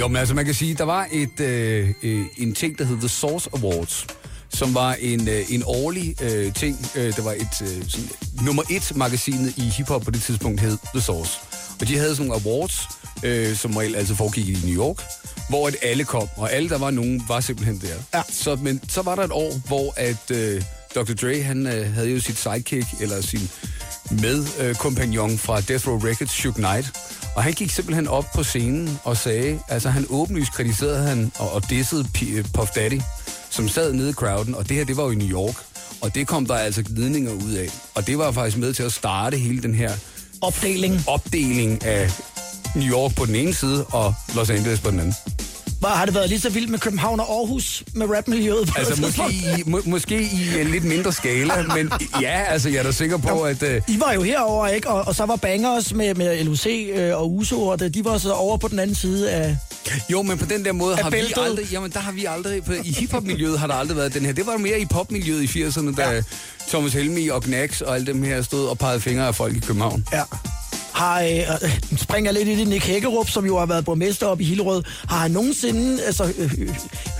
Jo, men altså man kan sige, der var et, øh, øh, en ting, der hed The Source Awards, som var en, øh, en årlig øh, ting. Øh, der var et øh, sådan, nummer et magasinet i hiphop på det tidspunkt hed The Source. Og de havde sådan nogle awards, øh, som regel altså foregik i New York, hvor at alle kom, og alle der var nogen var simpelthen der. Ja. Så, men så var der et år, hvor at øh, Dr. Dre, han øh, havde jo sit sidekick, eller sin med øh, fra Death Row Records, Suge Knight. Og han gik simpelthen op på scenen og sagde, altså han åbenlyst kritiserede han og, og dissede P- øh, Puff Daddy, som sad nede i crowden, og det her, det var jo i New York. Og det kom der altså glidninger ud af. Og det var faktisk med til at starte hele den her opdeling, opdeling af New York på den ene side og Los Angeles på den anden. Hvor har det været lige så vildt med København og Aarhus med rapmiljøet? på Altså måske i, må, måske i en lidt mindre skala, men ja, altså jeg er da sikker på, at... Uh, I var jo herover ikke? Og, og så var Bangers med, med LUC øh, og Uso, og det, de var så over på den anden side af... Jo, men på den der måde har vi bæltet. aldrig... Jamen, der har vi aldrig... På, I hiphop-miljøet har der aldrig været den her. Det var mere i popmiljøet i 80'erne, da ja. Thomas Helmi og Gnax og alle dem her stod og pegede fingre af folk i København. Ja. Har, øh, øh, springer lidt i det, Nick Hækkerup, som jo har været borgmester op i Hillerød. Har han nogensinde altså, øh, øh,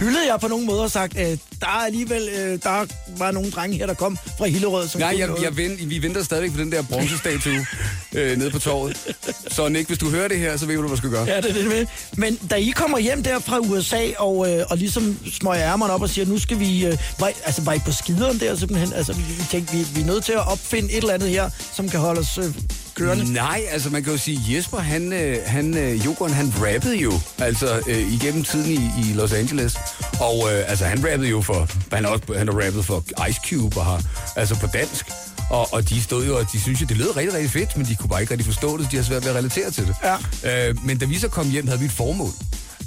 hyldet jer på nogen måde og sagt, at der er alligevel øh, der var nogle drenge her, der kom fra Hillerød, som Nej, jeg, jeg vent, vi venter stadig på den der bronzestatue øh, nede på torvet. Så Nick, hvis du hører det her, så ved du, hvad du skal gøre. Ja, det er det med. Men da I kommer hjem der fra USA og, øh, og ligesom smøger ærmerne op og siger, nu skal vi... Øh, var, I, altså, var I på skideren der simpelthen? Altså, vi, vi tænkte, vi, vi er nødt til at opfinde et eller andet her, som kan holde os øh, kørende. Nej, altså man kan jo sige, Jesper, han, øh, han, øh, Jokeren, han rappede jo, altså øh, igennem tiden i, i Los Angeles. Og øh, altså han rappede jo for, han har, også, han har rappet for Ice Cube og har, altså på dansk. Og, og de stod jo, og de synes jo, det lød rigtig, rigtig fedt, men de kunne bare ikke rigtig forstå det, så de har svært ved at relatere til det. Ja. Øh, men da vi så kom hjem, havde vi et formål.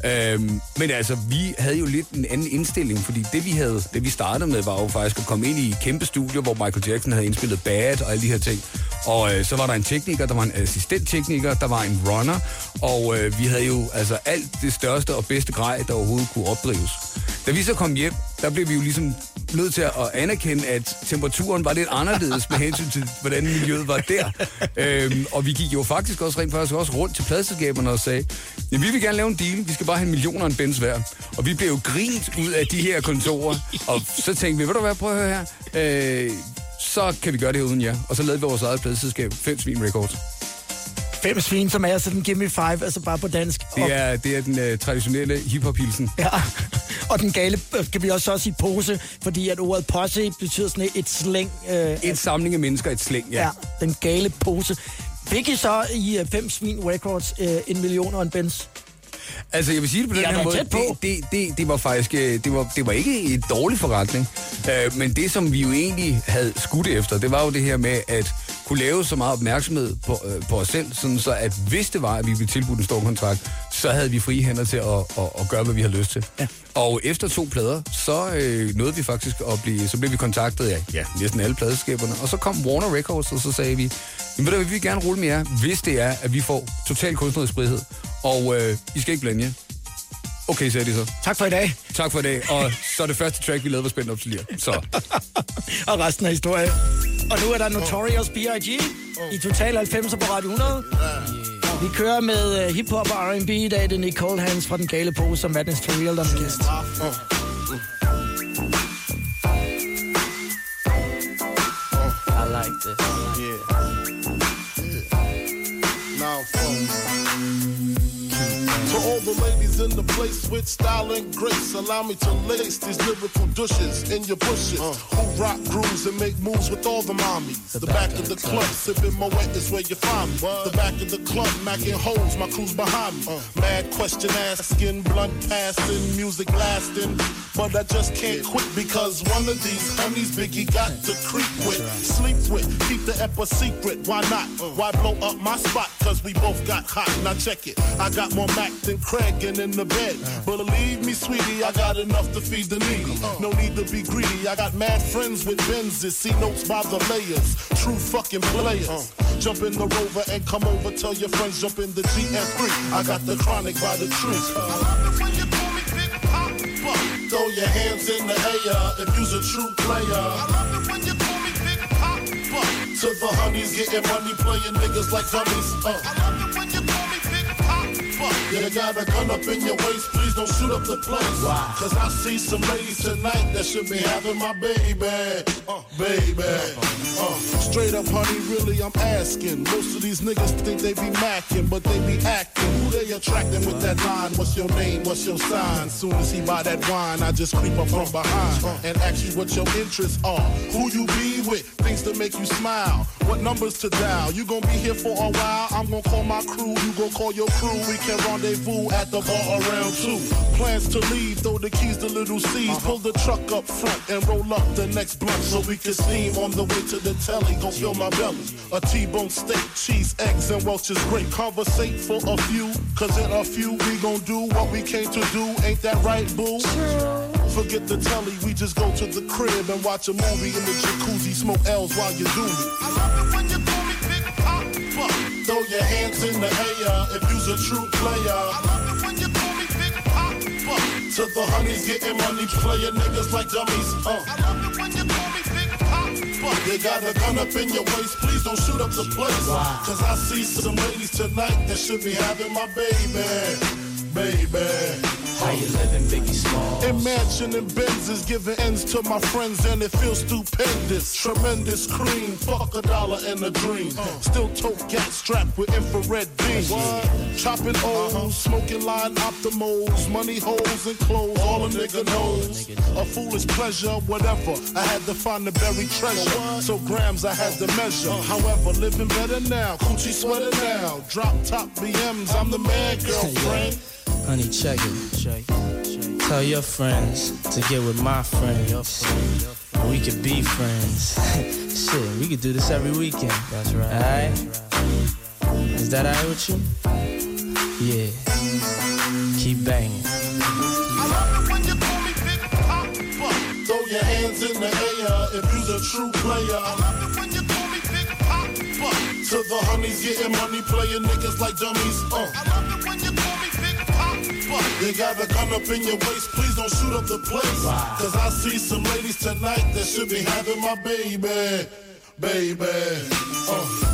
Øhm, men altså, vi havde jo lidt en anden indstilling, fordi det vi havde, det vi startede med, var jo faktisk at komme ind i et kæmpe studie, hvor Michael Jackson havde indspillet Bad og alle de her ting. Og øh, så var der en tekniker, der var en assistenttekniker, der var en runner, og øh, vi havde jo altså alt det største og bedste grej, der overhovedet kunne opdrives. Da vi så kom hjem, der blev vi jo ligesom nødt til at anerkende, at temperaturen var lidt anderledes med hensyn til, hvordan miljøet var der. Øhm, og vi gik jo faktisk også rent faktisk også rundt til pladselskaberne og sagde, ja, vi vil gerne lave en deal, vi skal bare have en en bens hver. Og vi blev jo grint ud af de her kontorer, og så tænkte vi, ved du hvad, prøv at høre her, øh, så kan vi gøre det uden jer. Og så lavede vi vores eget pladselskab, Fem Svin Records. Fem svin, som er sådan Gimme Five, altså bare på dansk. Det er, det er den øh, traditionelle hiphop-hilsen. ja. og den gale, øh, kan vi også sige pose, fordi at ordet posse betyder sådan et slæng. Øh, Et samling af mennesker, et slæng, ja. ja, den gale pose. I så i øh, Fem Svin Records øh, en million og en bens? Altså, jeg vil sige det på den Jeg her måde. Det, det, det, det var faktisk øh, det var, det var ikke et dårlig forretning. Uh, men det, som vi jo egentlig havde skudt efter, det var jo det her med at kunne lave så meget opmærksomhed på, uh, på os selv, sådan så at hvis det var, at vi blev tilbudt en stor kontrakt, så havde vi frie hænder til at, at, at gøre, hvad vi havde lyst til. Ja. Og efter to plader, så øh, nåede vi faktisk at blive, så blev vi kontaktet af ja, næsten alle pladeskaberne. Og så kom Warner Records, og så sagde vi, du, hvad, vi vil gerne rulle med jer, hvis det er, at vi får total kunstnerisk frihed. Og øh, I skal ikke blande jer. Okay, sagde de så. Tak for i dag. Tak for i dag. Og så det første track, vi lavede, var spændt op til lige. Så og resten af historien. Og nu er der Notorious B.I.G. i Total 90'er på Radio 100. Vi kører med uh, hiphop og R&B i dag. Det er Nicole Hans fra Den Gale Pose, som Madness for Real, der er gæst. I like this. Now, in the place with style and grace, allow me to lace these lyrical douches in your bushes. Who rock grooves and make moves with all the mommies. The, back, of the club, sipping Moet is where you find me. The back of the club, macking holes, my crew's behind me. Mad question asking, blunt passing, music lasting. But I just can't quit because one of these honeys Biggie got to creep with, sleep with, keep the ep a secret. Why not? Why blow up my spot? Cause we both got hot. Now check it. I got more Mac than Craig and in the bed. Believe me, sweetie, I got enough to feed the needy. No need to be greedy. I got mad friends with Benzes. See notes by the layers. True fucking players. Jump in the rover and come over. Tell your friends jump in the GF3. I got the chronic by the tree. Throw your hands in the air if you's a true player. To the honeys getting money, playing niggas like dummies. Uh. You got a gun up in your waist, please don't shoot up the place. Why? Cause I see some ladies tonight that should be having my baby. Uh, baby. Uh, straight up, honey, really, I'm asking. Most of these niggas think they be macking, but they be acting. Who they attracting with that line? What's your name? What's your sign? Soon as he buy that wine, I just creep up from behind and ask you what your interests are. Who you be with? Things to make you smile. What numbers to dial? You gonna be here for a while? I'm gonna call my crew. You gonna call your crew. We can rendezvous at the bar around two. Plans to leave, throw the keys to little C's. Uh-huh. Pull the truck up front and roll up the next blunt so we can steam on the way to the telly. Go fill my belly. A T-bone steak, cheese, eggs, and Welch's grape. Conversate for a few, cause in a few we gon' do what we came to do. Ain't that right, boo? Forget the telly, we just go to the crib and watch a movie in the jacuzzi, smoke L's while you do me. I love it when you call me Big. Throw your hands in the air if you's a true player. To the honeys getting money, player niggas like dummies. Uh. I love it when you call me Big Papa. You got a gun up in your waist, please don't shoot up the place. Cause I see some ladies tonight that should be having my baby. Baby. How you living, Biggie Small? Imagine and Benzes giving ends to my friends and it feels stupendous. Tremendous cream, fuck a dollar and a dream. Still tote gas strapped with infrared beams. Chopping O's, uh-huh. smoking line optimals, money holes and clothes, all a nigga knows. A foolish pleasure, whatever. I had to find the buried treasure. So grams I had to measure. However, living better now, coochie sweater now. Drop top BMs, I'm the man, girlfriend. Honey, check it. Check, check. Tell your friends to get with my friends. We could be friends. Shit, we could do this every weekend. That's right. Alright? Is that alright with you? Yeah. Keep banging. I love it when you call me Big Papa. Throw your hands in the air if you's a true player. I love it when you call me Big Papa. To the honeys getting money, playing niggas like dummies. Uh. You got a gun up in your waist, please don't shoot up the place. Cause I see some ladies tonight that should be having my baby. Baby. Uh.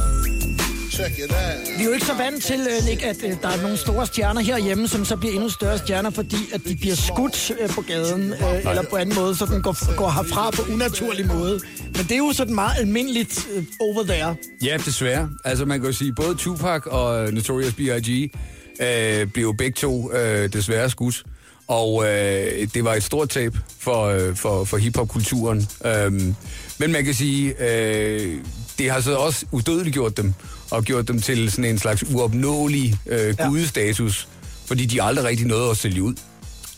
Check it out. Vi er jo ikke så vant til, øh, Nick, at øh, der er nogle store stjerner herhjemme, som så bliver endnu større stjerner, fordi at de bliver skudt øh, på gaden, øh, eller på anden måde, så den går, går herfra på unaturlig måde. Men det er jo sådan meget almindeligt over there. Ja, desværre. Altså man kan jo sige, både Tupac og Notorious B.I.G. Øh, blev begge to øh, desværre skudt. Og øh, det var et stort tab for, øh, for, for hiphop-kulturen. Øhm, men man kan sige, øh, det har så også udødeliggjort dem, og gjort dem til sådan en slags uopnåelig øh, gudestatus, fordi de aldrig rigtig nåede at sælge ud.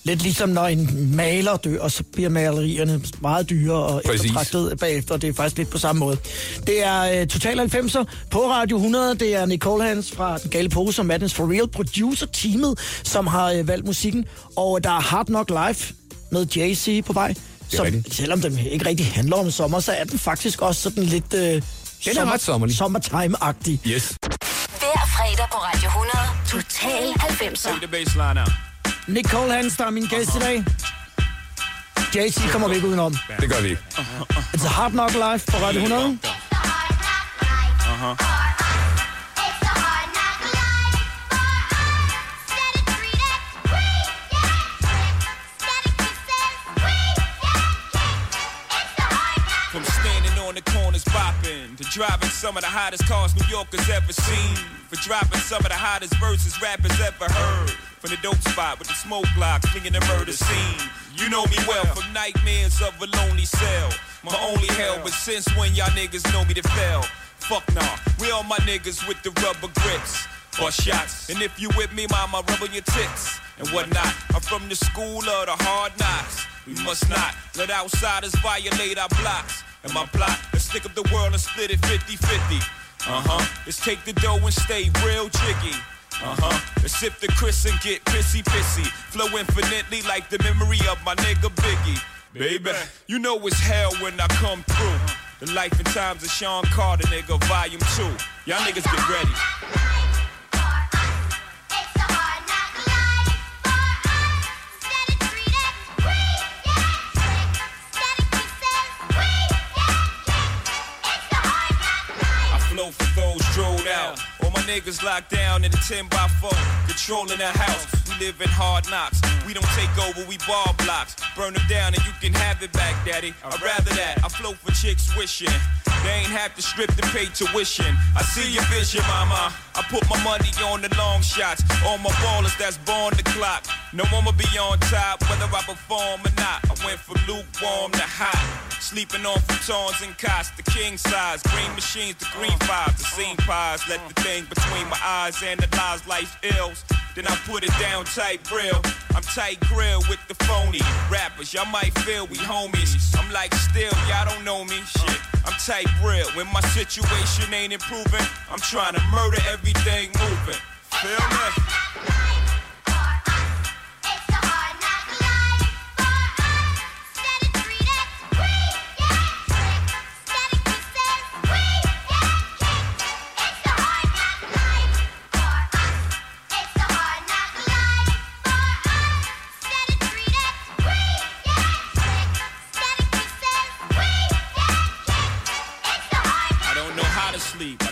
Lidt ligesom når en maler dør, og så bliver malerierne meget dyre og Præcis. eftertragtet bagefter. Det er faktisk lidt på samme måde. Det er uh, Total 90'er på Radio 100. Det er Nicole Hans fra Den Gale Pose og Madness for Real producer-teamet, som har uh, valgt musikken. Og der er Hard Knock Live med Jay-Z på vej. Som, rigtigt. selvom den ikke rigtig handler om sommer, så er den faktisk også sådan lidt... Uh, den er ret sommerlig. Summertime-agtig. Yes. Hver fredag på Radio 100. Total 90'er. Nicole Hans, der er min gæst i dag. Jay-Z kommer vi ikke udenom. Det gør vi ikke. It's a Hard Knock Live på Radio 100. Uh-huh. Corners bopping to driving some of the hottest cars New Yorkers ever seen. For dropping some of the hottest verses rappers ever heard. From the dope spot with the smoke block, flinging the murder scene. You know me well from nightmares of a lonely cell. My only hell, but since when y'all niggas know me to fail? Fuck nah, we all my niggas with the rubber grips. Bust shots, and if you with me, mama, rub your tits and whatnot. I'm from the school of the hard knocks. We must not let outsiders violate our blocks. And my plot, let's stick up the world and split it 50-50. Uh-huh, let's take the dough and stay real jiggy. Uh-huh, let's sip the Chris and get pissy-pissy. Flow infinitely like the memory of my nigga Biggie. Baby, you know it's hell when I come through. The life and times of Sean Carter, nigga, volume two. Y'all niggas get ready. Niggas locked down in a 10 by 4, controlling the house. We live in hard knocks. We don't take over, we ball blocks. Burn them down and you can have it back, daddy. I'd rather that. I float for chicks wishing. They ain't have to strip to pay tuition. I see your vision, mama. I put my money on the long shots. All my ballers that's born the clock. No one will be on top, whether I perform or not. I went from lukewarm to hot. Sleeping on futons and cots, the king size. Green machines, the green fives, the scene pies. Let the thing between my eyes analyze life's ills. Then I put it down tight grill. I'm tight grill with the phony rappers. Y'all might feel we homies. I'm like still, y'all don't know me. Shit, I'm tight grill. When my situation ain't improving, I'm trying to murder everything moving. Feel me?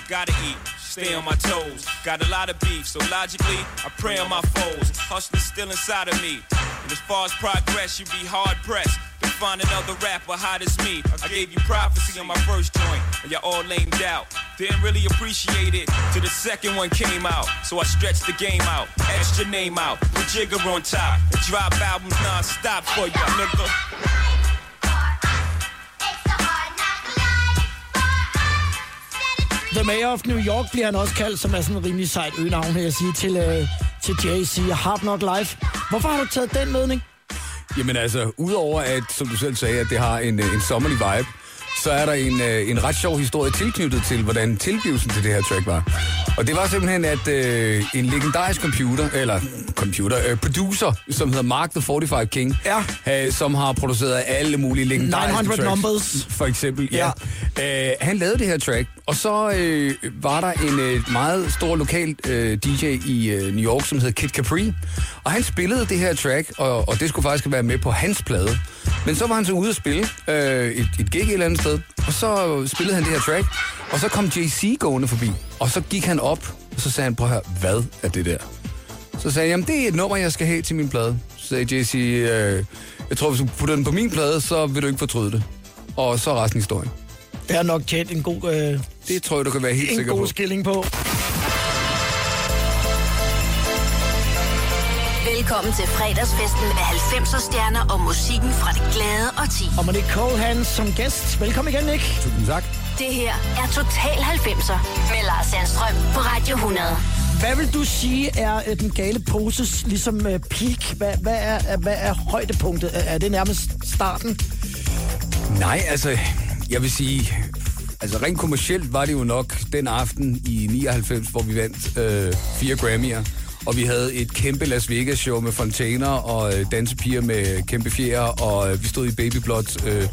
Gotta eat. Stay on my toes. Got a lot of beef, so logically, I pray on my foes. Hustling's still inside of me. And as far as progress, you'd be hard pressed. To find another rapper hot as me. I gave you prophecy on my first joint, and y'all all lamed out. Didn't really appreciate it till the second one came out. So I stretched the game out, etched your name out, put Jigger on top, and drop albums non-stop for you, nigga. The Mayor of New York bliver han også kaldt, som er sådan en rimelig sejt øgenavn, vil jeg sige, til, øh, til Jay-Z Hard Knock Life. Hvorfor har du taget den med? Jamen altså, udover at, som du selv sagde, at det har en, øh, en sommerlig vibe, så er der en, øh, en ret sjov historie tilknyttet til, hvordan tilblivelsen til det her track var. Og det var simpelthen, at øh, en legendarisk computer, eller computer, øh, producer, som hedder Mark the 45 King, ja. øh, som har produceret alle mulige legendariske 900 tracks. Numbers. For eksempel, ja. ja. Øh, han lavede det her track, og så øh, var der en øh, meget stor lokal øh, DJ i øh, New York, som hed Kid Capri. Og han spillede det her track, og, og det skulle faktisk være med på hans plade. Men så var han så ude at spille øh, et, et gig et eller andet sted, og så spillede han det her track, og så kom JC gående forbi, og så gik han op, og så sagde han, prøv at høre, hvad er det der? Så sagde jeg, jamen det er et nummer, jeg skal have til min plade. Så sagde JC, øh, jeg tror, hvis du putter den på min plade, så vil du ikke fortryde det. Og så resten resten historien. Det har nok tjent en god... Øh, det tror jeg, du kan være helt en sikker god på. skilling på. Velkommen til fredagsfesten med 90'er stjerner og musikken fra det glade og ti. Og med Nick Colehan som gæst. Velkommen igen, Nick. Tusind tak. Det her er Total 90'er med Lars Sandstrøm på Radio 100. Hvad vil du sige er øh, den gale poses ligesom øh, peak? Hvad, hvad, er, hvad er højdepunktet? Er, er det nærmest starten? Nej, altså, jeg vil sige, altså rent kommercielt var det jo nok den aften i 99, hvor vi vandt øh, fire Grammy'er. Og vi havde et kæmpe Las Vegas show med fontæner og øh, dansepiger med kæmpe fjer, og øh, vi stod i babyblot, øh,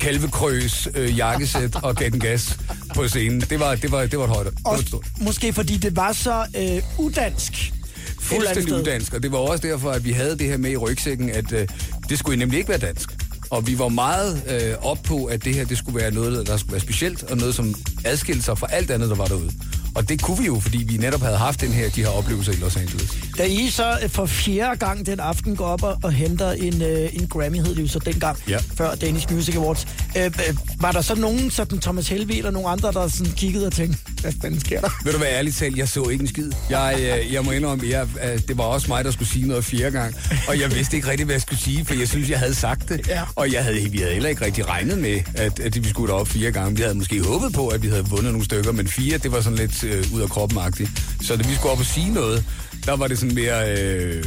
kalvekrøs, øh, jakkesæt og gav den gas på scenen. Det var, det var, det var et højt. Stort. Måske fordi det var så øh, udansk. Fuldstændig udansk, og det var også derfor, at vi havde det her med i rygsækken, at øh, det skulle nemlig ikke være dansk. Og vi var meget øh, op på, at det her det skulle være noget, der skulle være specielt, og noget, som adskilte sig fra alt andet, der var derude. Og det kunne vi jo, fordi vi netop havde haft den her, de her oplevelser i Los Angeles. Da I så øh, for fjerde gang den aften går op og, og henter en, øh, en Grammy, hed det jo så dengang, Ja. før Danish Music Awards. Øh, øh, var der så nogen, sådan Thomas Helvig eller nogen andre, der sådan kiggede og tænkte, hvad fanden sker der? Ved du hvad, ærligt talt, jeg så ikke en skid. Jeg, øh, jeg må indrømme, jeg, øh, det var også mig, der skulle sige noget fjerde gang. Og jeg vidste ikke rigtig, hvad jeg skulle sige, for jeg synes, jeg havde sagt det. Ja. Og jeg havde, vi havde heller ikke rigtig regnet med, at, at vi skulle derop fire gange. Vi havde måske håbet på, at vi havde vundet nogle stykker, men fire, det var sådan lidt øh, ud af kroppen -agtigt. Så da vi skulle op og sige noget, der var det sådan mere, øh,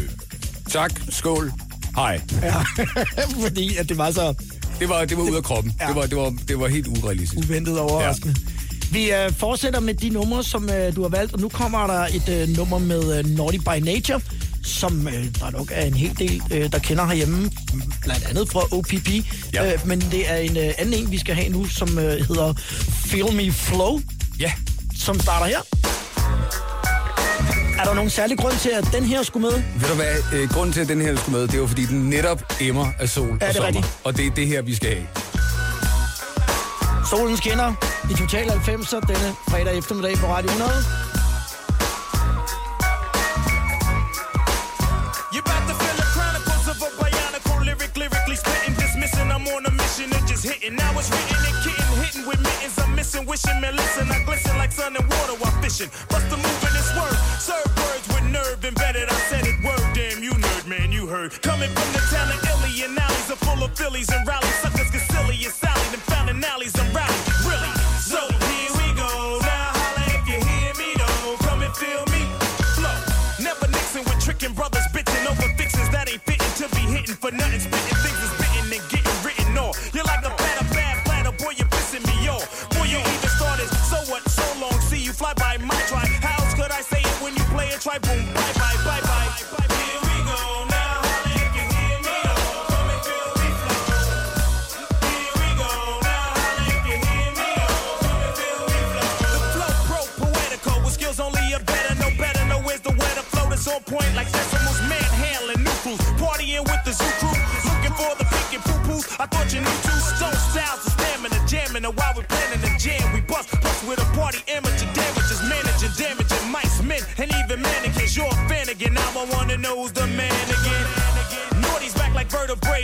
tak, skål, hej. Ja, fordi at det var så Det var, det var ud af kroppen. Ja. Det, var, det, var, det var helt urealistisk. uventet overraskende. Ja. Vi øh, fortsætter med de numre, som øh, du har valgt, og nu kommer der et øh, nummer med øh, Naughty by Nature, som øh, der nok er en hel del, øh, der kender herhjemme, blandt andet fra OPP. Ja. Øh, men det er en øh, anden en, vi skal have nu, som øh, hedder Feel Me Flow, Ja som starter her. Er der nogen særlig grund til, at den her skulle med? Ved du hvad, øh, grunden til, at den her skulle med, det er fordi den netop emmer af sol er og det sommer. Rigtigt? Og det er det her, vi skal have. Solen skinner i total 90'er denne fredag eftermiddag på Radio 100. Hitting Now it's written with mittens. I'm missing, wishing, man, listen. I glisten like sun and water while fishing. Bust the move in this word. Serve words with nerve embedded. I said it word, damn you nerd, man, you heard. Coming from the town of Illy and alleys are full of Phillies and rallies. Suckers get silly and Sally, them found in alleys and rallies. Really? So here we go. Now holla if you hear me, though. Come and feel me. Flow. Never mixing with tricking brothers, bitching over fixings that ain't fitting to be hitting for nothing. Spitting Try boom, bye bye, bye bye. Here. The flow pro poetical. With skills only a better, no better, no where's the weather. Flow that's on point like Sesamo's manhandling new crews, partying with the zoo crew, looking for the pink and poo poos. I thought you knew two stone styles,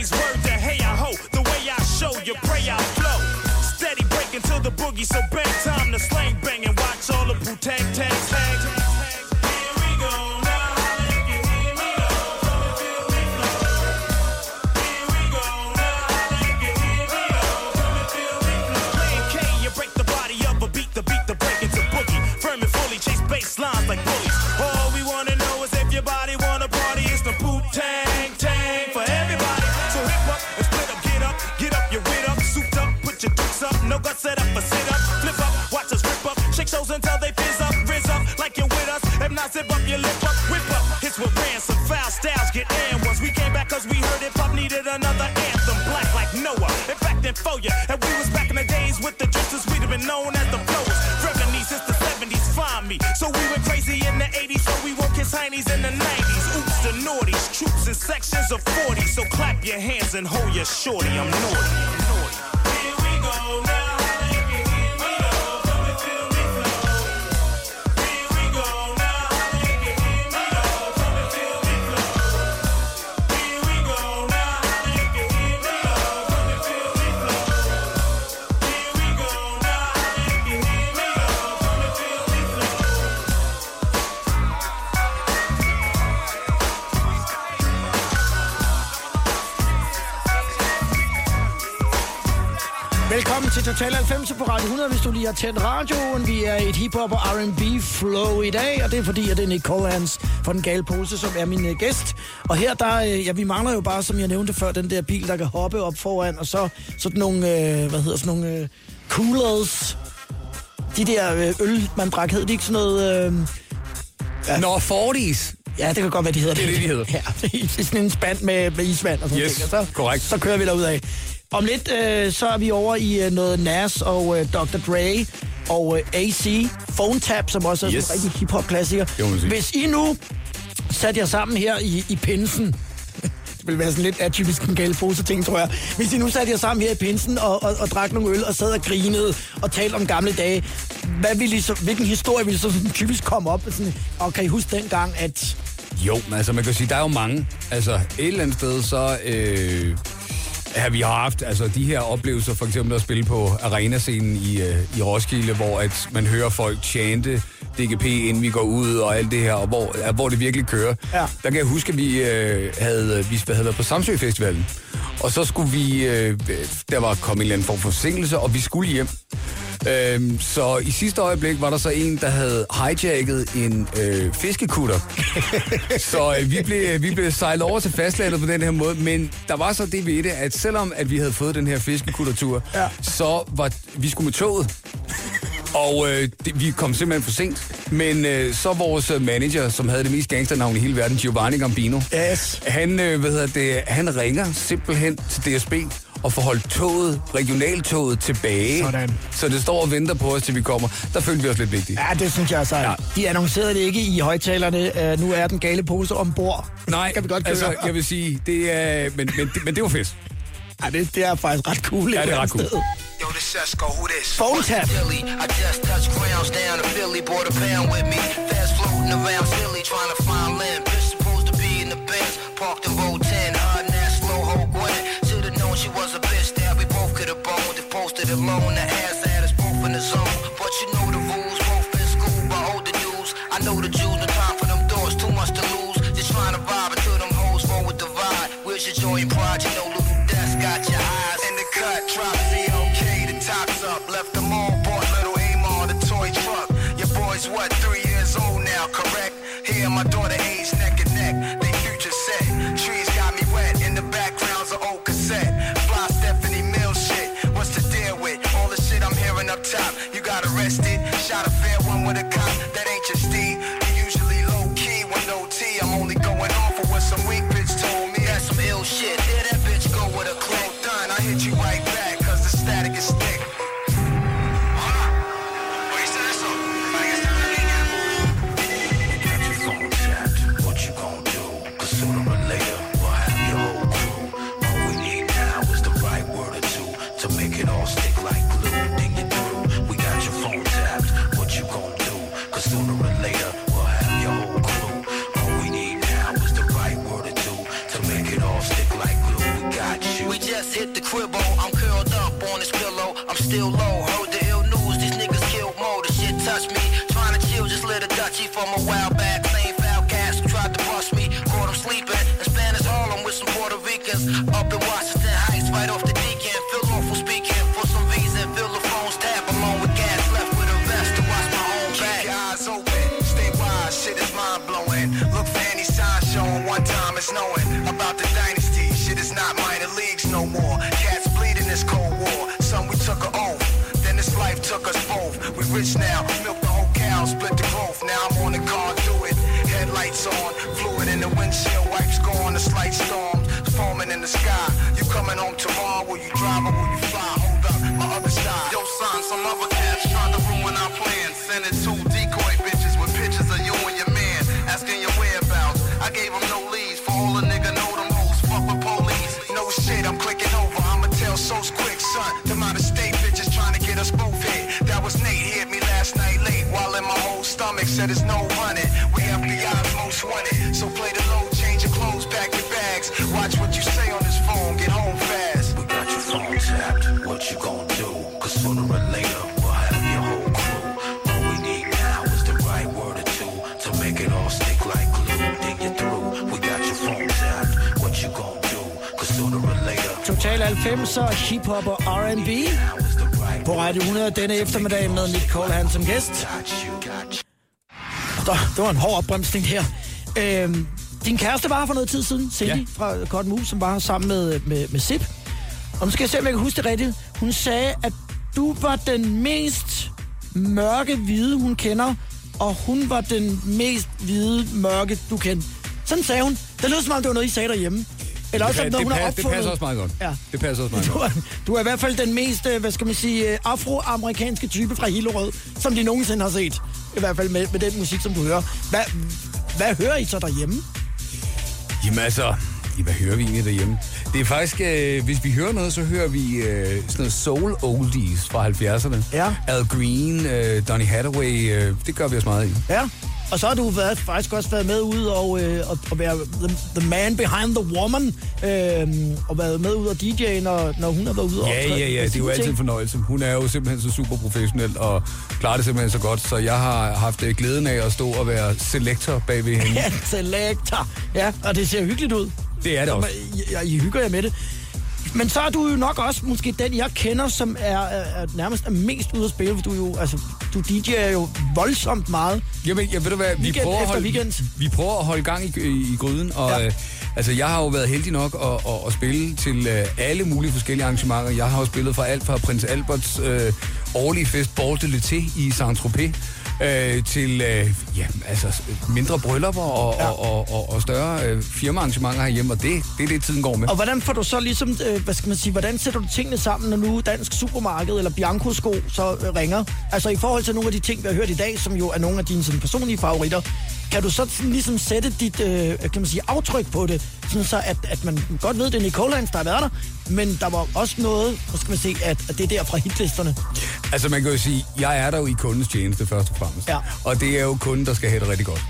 vertebrae's word to hey I ho, the way I show you pray I flow. Steady breaking to the boogie, so bang time to slang bang and watch all the poo tang tang tang. 80s and the 90s. Oops, the noughties. Troops in sections of 40. So clap your hands and hold your shorty. I'm naughty. Total 90 på Radio 100, hvis du lige har tændt radioen. Vi er et hiphop og R&B flow i dag, og det er fordi, at det er Nick Collins fra Den Gale Pose, som er min uh, gæst. Og her, der, uh, ja, vi mangler jo bare, som jeg nævnte før, den der bil, der kan hoppe op foran, og så sådan nogle, uh, hvad hedder sådan nogle uh, coolers. De der uh, øl, man drak, hed de ikke sådan noget... Uh, ja. Nå, 40's. Ja, det kan godt være, de hedder Det er det, de hedder. Ja, det er sådan en spand med, med isvand og sådan Yes, ting. Og så, korrekt. Så kører vi derud af. Om lidt, øh, så er vi over i øh, noget Nas og øh, Dr. Dre og øh, AC Phone Tap, som også er yes. En rigtig hip-hop-klassiker. Hvis I nu satte jer sammen her i, i pinsen, det ville være sådan lidt atypisk en gale ting, tror jeg. Hvis I nu satte jer sammen her i pinsen og, og, og drak nogle øl og sad og grinede og talte om gamle dage, hvad ville I så, hvilken historie ville så sådan typisk komme op? Sådan, og kan I huske dengang, at Jo, men altså man kan sige, der er jo mange. Altså et eller andet sted, så øh, har vi haft altså, de her oplevelser, for eksempel at spille på arenascenen i, øh, i Roskilde, hvor at man hører folk chante DGP, inden vi går ud og alt det her, og hvor, ja, hvor det virkelig kører. Ja. Der kan jeg huske, at vi, øh, havde, vi havde været på Samsø Festivalen, og så skulle vi, øh, der var kommet en eller anden form for forsinkelse, og vi skulle hjem. Øhm, så i sidste øjeblik var der så en, der havde hijacket en øh, fiskekutter. så øh, vi, blev, vi blev sejlet over til fastlandet på den her måde, men der var så det ved det, at selvom at vi havde fået den her fiskekuttertur, ja. så var vi skulle med toget. Og øh, det, vi kom simpelthen for sent. Men øh, så vores øh, manager, som havde det mest gangsternavn i hele verden, Giovanni Gambino, yes. han, øh, hvad hedder det, han ringer simpelthen til DSB og får holdt toget, regionaltoget tilbage. Sådan. Så det står og venter på os, til vi kommer. Der følte vi os lidt vigtige. Ja, det synes jeg så. Ja. De annoncerede det ikke i højtalerne. Uh, nu er den gale pose ombord. Nej, kan vi godt køre. altså, jeg vil sige, det er, men, men, men det var fedt. Ja, det, det er faktisk ret cool. Ja, det er ret cool. Yo, this Sesko, who this? Phone tap. Philly. I just touched grounds down in Philly, bought a pound with me. Fast floating around Philly, trying to find land. alone. I with a cop chill, a Dutchie from a while back. Same foul cats who tried to bust me. Caught him sleeping in Spanish Harlem with some Puerto Ricans. Up in Washington Heights, right off the deacon. Feel awful speaking for some reason. Fill the phone's tab along with gas left with a vest to watch my own back. Keep your eyes open. Stay wise. Shit is mind blowing. Look for any sign showing. One time it's knowing about the dynasty. Shit is not minor leagues no more. Cats bleed in this cold war. Some we took a oath. Then this life took us both. We rich now. Growth. Now I'm on the car. Do it. Headlights on. Fluid in the windshield. Wipes gone. The slight storms. Foaming in the sky. You coming home tomorrow? Will you drive or will you fly? Hold up. My other side. Yo, son. Some other cats trying to ruin our plans. Sending two decoy whole stomach said it's no running. We FBI's most wanted. So play the low, change your clothes, pack your bags. Watch what you say on this phone. Get home fast. We got your phone tapped. What you gonna do? Cause sooner or later we'll have your whole crew. All we need now is the right word or two to make it all stick like glue. Dig you through. We got your phone tapped. What you gonna do? Cause sooner or later. Total 90'er, er hiphop og R&B. På Radio 100 denne eftermiddag med Nick Cole som gæst. Så, det var en hård opbremsning her. Øhm, din kæreste var her for noget tid siden, Cindy ja. fra God Move, som var her sammen med, med, med Sip. Og nu skal jeg se, om jeg kan huske det rigtigt. Hun sagde, at du var den mest mørke hvide, hun kender, og hun var den mest hvide mørke, du kender. Sådan sagde hun. Det lød som om, det var noget, I sagde derhjemme. Eller også, det, noget, det, hun har pas, det passer også meget godt. Ja. Det passer også meget Du godt. er, du er i hvert fald den mest, øh, hvad skal man sige, øh, afroamerikanske type fra Hillerød, som de nogensinde har set. I hvert fald med, med den musik, som du hører. Hvad, hvad hører I så derhjemme? Jamen altså, hvad hører vi egentlig derhjemme? Det er faktisk, øh, hvis vi hører noget, så hører vi øh, sådan noget soul oldies fra 70'erne. Ja. Al Green, øh, Donny Hathaway, øh, det gør vi os meget i. Ja. Og så har du været, faktisk også været med ud og, øh, og, og være the, the man behind the woman. Øh, og været med ud og DJ, når, når hun har været ude og Ja, ja, ja, med det er jo altid en fornøjelse. Hun er jo simpelthen så super professionel og klarer det simpelthen så godt, så jeg har haft øh, glæden af at stå og være selektor bagved hende. Ja, selector. Ja, og det ser hyggeligt ud. Det er det Så også. man- I, I hygger jer med det. Men så er du jo nok også måske den, jeg kender, som er, er, er nærmest er mest ude at spille, for du er jo, altså, du DJ'er jo voldsomt meget. Jamen, jeg ved du hvad, vi Weekend prøver, at holde, weekend. vi prøver at holde gang i, i, i gryden, og ja. øh, altså, jeg har jo været heldig nok at, at, at spille til øh, alle mulige forskellige arrangementer. Jeg har jo spillet fra alt fra Prins Alberts øh, årlige fest Ball de i Saint-Tropez, øh, til øh, ja, altså, mindre bryllupper og, ja. og, og, og, og større øh, firmaarrangementer herhjemme, og det, det er det, tiden går med. Og hvordan får du så ligesom, øh, hvad skal man sige, hvordan sætter du tingene sammen, når nu Dansk Supermarked eller Bianco Sko så øh, ringer? Altså i forhold til nogle af de ting, vi har hørt i dag, som jo er nogle af dine sådan, personlige favoritter, kan du så sådan, ligesom sætte dit, øh, kan man sige, aftryk på det, sådan så at, at man godt ved, det er Nicole Hans, der har været der, men der var også noget, skal man sige, at, at det er der fra hitlisterne. Altså man kan jo sige, jeg er der jo i kundens tjeneste først og fremmest. Ja. Og det er jo kunden, der skal have det rigtig godt.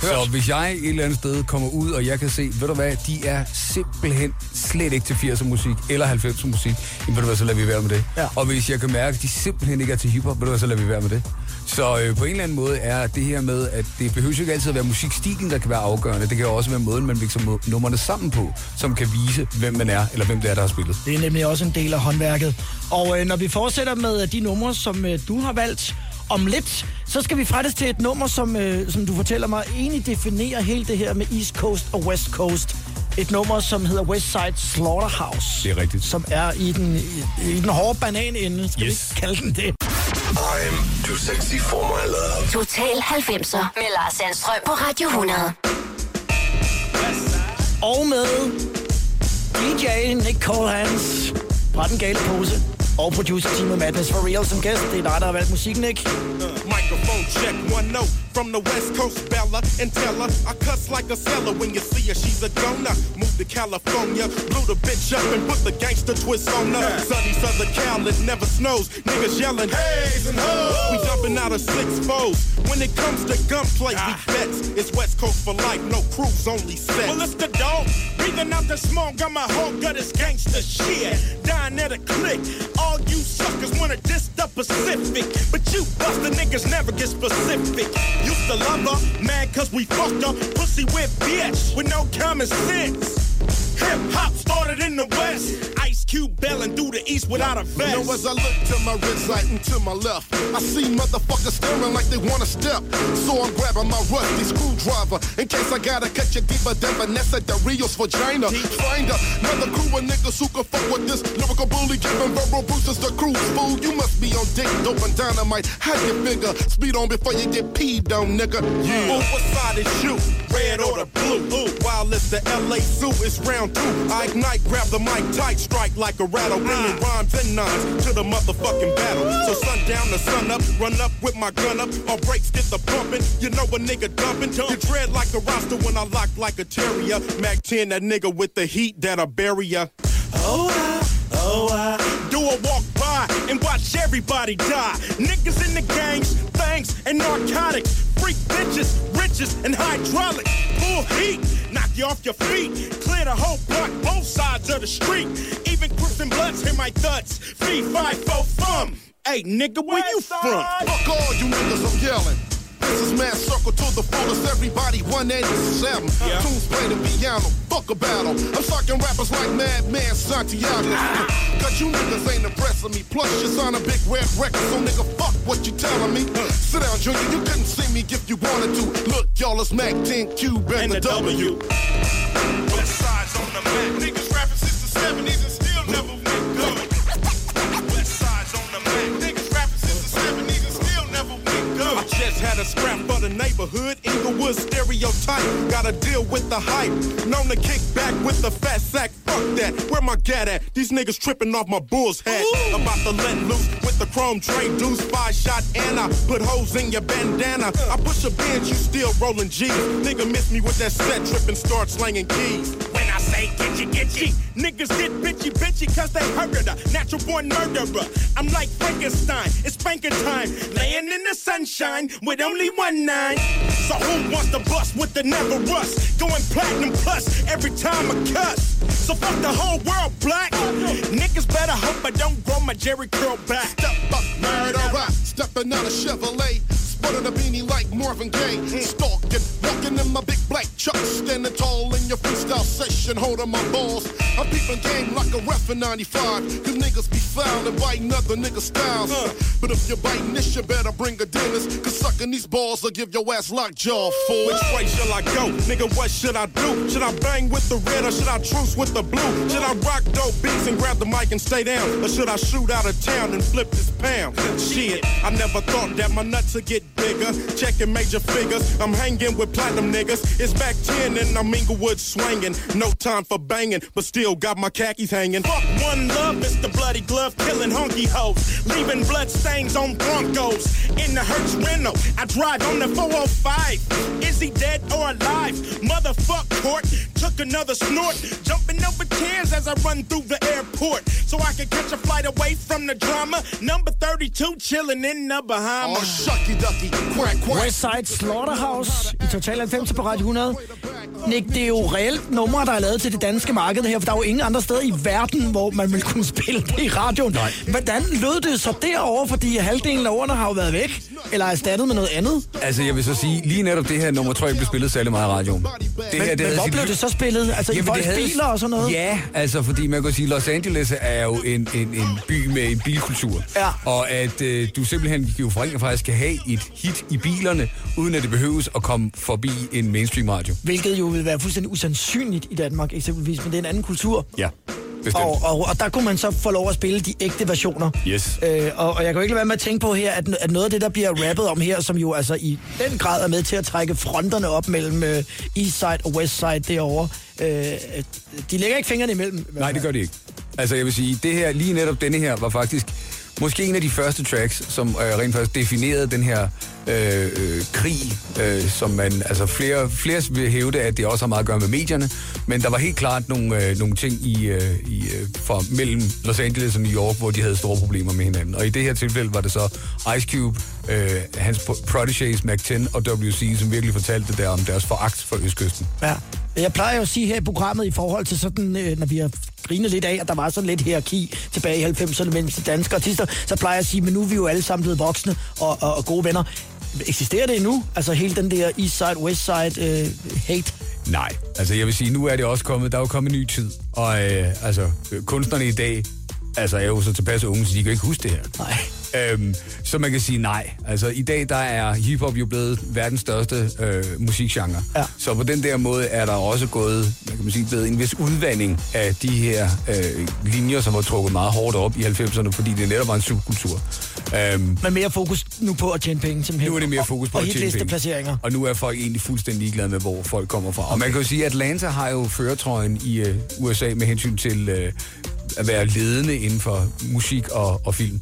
Så hvis jeg et eller andet sted kommer ud, og jeg kan se, ved du hvad, de er simpelthen slet ikke til 80'er musik eller 90'er musik, jamen ved du hvad, så lader vi være med det. Ja. Og hvis jeg kan mærke, at de simpelthen ikke er til hiphop, ved du hvad, så lader vi være med det. Så øh, på en eller anden måde er det her med, at det behøver jo ikke altid at være musikstilen, der kan være afgørende. Det kan også være måden, man mixer nummerne sammen på, som kan vise, hvem man er, eller hvem det er, der har spillet. Det er nemlig også en del af håndværket. Og øh, når vi fortsætter med de numre, som øh, du har valgt om lidt, så skal vi faktisk til et nummer, som, øh, som du fortæller mig, egentlig definerer hele det her med East Coast og West Coast. Et nummer, som hedder West Side Slaughterhouse. Det er rigtigt. Som er i den, i, i den hårde bananende, skal Yes. vi kalde den det. I'm too sexy for my love. Total 90'er med Lars Sandstrøm på Radio 100. Og med DJ Nick Cole Hans fra Den Gale Pose og producer teamet Madness for Real som gæst. Det er dig, der har valgt musikken, Nick. Microphone check, one note. from the West Coast, Bella, and tell her I cuss like a seller when you see her. She's a donor. Move to California, blew the bitch up and put the gangster twist on her. Sunny Southern Cal, it never snows. Niggas yelling, Haze and hoes. We jumping out of six foes. When it comes to gunplay, we vets. It's West Coast for life, no crews, only sex. Well, it's the dog. Breathing out the smoke, got my whole gut is gangster shit. Dying at a click. All you suckers wanna diss the Pacific. But you buster niggas never get specific. Used to love her, mad cause we fucked her. Pussy with bitch with no common sense. Hip hop started in the West. Ice Cube belling through the East without a vest. You know, as I look to my wrist right and to my left, I see motherfuckers staring like they wanna step. So I'm grabbing my rusty screwdriver in case I gotta cut you deeper than Vanessa Del Rio's vagina. Find another crew of niggas who can fuck with this lyrical bully, giving verbal bruises to cruise. Fool, you must be on dick, dope, and dynamite. How you figure? Speed on before you get peed on, nigga. Yeah. Oh, what side is you? Red or the blue? Ooh. While it's the LA Zoo, it's round two. I ignite, grab the mic tight, strike like a rattle, bringing rhymes and nines to the motherfucking battle. So sundown to sun up, run up with my gun up, or breaks get the pumping. You know a nigga dumping. You dread like a roster when I lock like a terrier. Mac 10, that nigga with the heat that'll bury ya. Oh, I, oh, I do a walk by and watch everybody die. Niggas in the gangs, things, and narcotics. Freak bitches, riches, and hydraulics. Full heat, knock you off your feet. Clear the whole block, both sides of the street. Even Crips and Bloods hit my thuds. Fee, five, four, thumb. Hey, nigga, where you from? Fuck all you niggas, I'm yelling. This is Mad Circle to the fullest, everybody 187. Yeah. Tunes play the piano, fuck a battle. I'm talking rappers like Madman Santiago. Ah. Cause you niggas ain't impressing me. Plus, you sign a big red record, so nigga, fuck what you telling me. Sit down, Junior, you couldn't see me if you wanted to. Look, y'all, it's Mac 10 Cube and, the W. West side's on the map. Niggas rapping since the 70s just had a scrap for the neighborhood. Inglewood stereotype. Gotta deal with the hype. Known to kick back with the fat sack. Fuck that. Where my gat at? These niggas tripping off my bull's head. About to let loose with the chrome tray deuce. Five shot and I put holes in your bandana. I push a bench, you still rolling G's. Nigga miss me with that set trip and start slanging keys. When I say getchy getchy, niggas get bitchy bitchy cause they heard a natural born murderer. I'm like Frankenstein, it's spanking time. Laying in the sunshine with only one nine. So who wants to bust with the never rust? Going platinum plus every time I cuss. So fuck the whole world black. Niggas better hope I don't grow my Jerry curl back. Step up, murderer. Stepping out of Chevrolet. Sporting a beanie like Marvin Gaye. Stalking, walking in my big black truck. Standing tall in your freestyle session, holding my balls. I'm peeping game like a ref in 95. Cause niggas be foul and biting other niggas' styles. But if you're biting this, you better bring a dentist. Cause sucking these balls will give your ass lockjaw for Which way shall I go? Nigga, what should I do? Should I bang with the red or should I truce with the blue? Should I rock dope beats and grab the mic and stay down? Or should I shoot out of town and flip this pound? Shit, I never thought that my nuts would get bigger. Checking major figures, I'm hanging with platinum niggas. It's back 10 and I'm Inglewood swinging. No time for banging, but still got my khakis hanging. Fuck one love, it's the bloody glove killing honky hoes. Leaving blood stains on Broncos. In the Hertz rental, I drive on the 405. Is he dead or alive? Motherfuck court, took another snort. Jumping over tears as I run through the airport. So I can catch a flight away from the drama. Number 32 chilling in the Bahamas. Oh, shucky ducky. Westside Slaughterhouse i Total 90 på Radio 100. Nick, det er jo reelt numre, der er lavet til det danske marked her, for der er jo ingen andre steder i verden, hvor man vil kunne spille det i radioen. Nej. Hvordan lød det så derovre, fordi halvdelen af ordene har jo været væk, eller er erstattet med noget andet? Altså, jeg vil så sige, lige netop det her nummer, tror jeg ikke blev spillet særlig meget i radioen. Det Men, men hvor sit blev det så spillet? Altså i Jamen, folks det havde- biler og sådan noget? Ja, altså fordi man kan sige, Los Angeles er jo en, en, en by med en bilkultur. Ja. Og at øh, du simpelthen jo fra faktisk kan have et hit i bilerne, uden at det behøves at komme forbi en mainstream radio. Hvilket jo vil være fuldstændig usandsynligt i Danmark eksempelvis, men det er en anden kultur. Ja, bestemt. Og, og, og der kunne man så få lov at spille de ægte versioner. Yes. Øh, og, og jeg kan jo ikke lade være med at tænke på her, at, at noget af det, der bliver rappet om her, som jo altså i den grad er med til at trække fronterne op mellem øh, Eastside og Westside derovre, øh, de lægger ikke fingrene imellem. Nej, det gør de ikke. Altså, jeg vil sige, det her, lige netop denne her, var faktisk måske en af de første tracks, som øh, rent faktisk definerede den her øh, øh, krig, øh, som man, altså flere, flere vil hævde, at det også har meget at gøre med medierne, men der var helt klart nogle, øh, nogle ting i, øh, i, for, fra mellem Los Angeles og New York, hvor de havde store problemer med hinanden. Og i det her tilfælde var det så Ice Cube, øh, hans proteges Mac 10 og WC, som virkelig fortalte der om deres foragt for Østkysten. Ja. Jeg plejer jo at sige her i programmet i forhold til sådan, øh, når vi har grinet lidt af, at der var sådan lidt hierarki tilbage i 90'erne mellem de danske artister, så plejer jeg at sige, men nu er vi jo alle sammen blevet voksne og, og, og gode venner. Eksisterer det endnu? Altså hele den der East Side, West Side øh, hate? Nej, altså jeg vil sige, nu er det også kommet, der er jo kommet en ny tid, og øh, altså kunstnerne i dag, altså er jo så tilpas unge, så de kan ikke huske det her. Nej. Øhm, så man kan sige nej. Altså i dag, der er hiphop jo blevet verdens største øh, musikgenre. Ja. Så på den der måde er der også gået, man kan man sige, blevet en vis udvandring af de her øh, linjer, som var trukket meget hårdt op i 90'erne, fordi det netop var en subkultur. Øhm, Men mere fokus nu på at tjene penge, simpelthen. nu er det mere fokus på og at tjene penge. placeringer. Og nu er folk egentlig fuldstændig ligeglade med, hvor folk kommer fra. Og man kan jo sige, at Atlanta har jo føretrøjen i øh, USA med hensyn til øh, at være ledende inden for musik og, og film.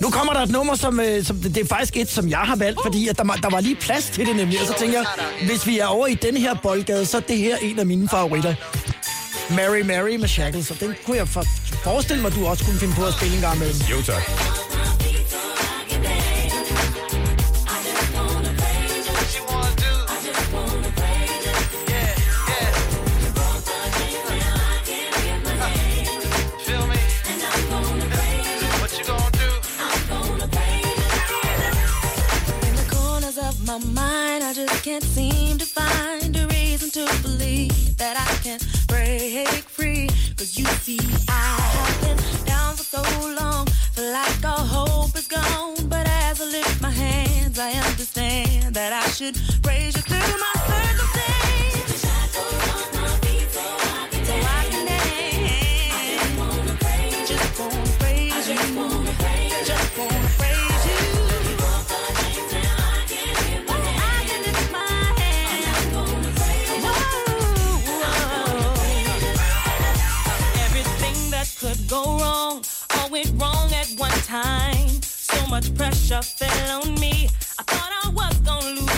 Nu kommer der et nummer, som, øh, som det er faktisk et, som jeg har valgt, fordi at der, var- der var lige plads til det nemlig. Og så tænker jeg, hvis vi er over i den her boldgade, så er det her en af mine favoritter. Mary Mary med Shackles, og den kunne jeg for, forestille mig, du også kunne finde på at spille en gang med. Jo tak. My mind, I just can't seem to find a reason to believe that I can break free. Cause you see, I have been down for so long, feel like all hope is gone. But as I lift my hands, I understand that I should raise you through my circumstance. Go wrong, all went wrong at one time. So much pressure fell on me. I thought I was gonna lose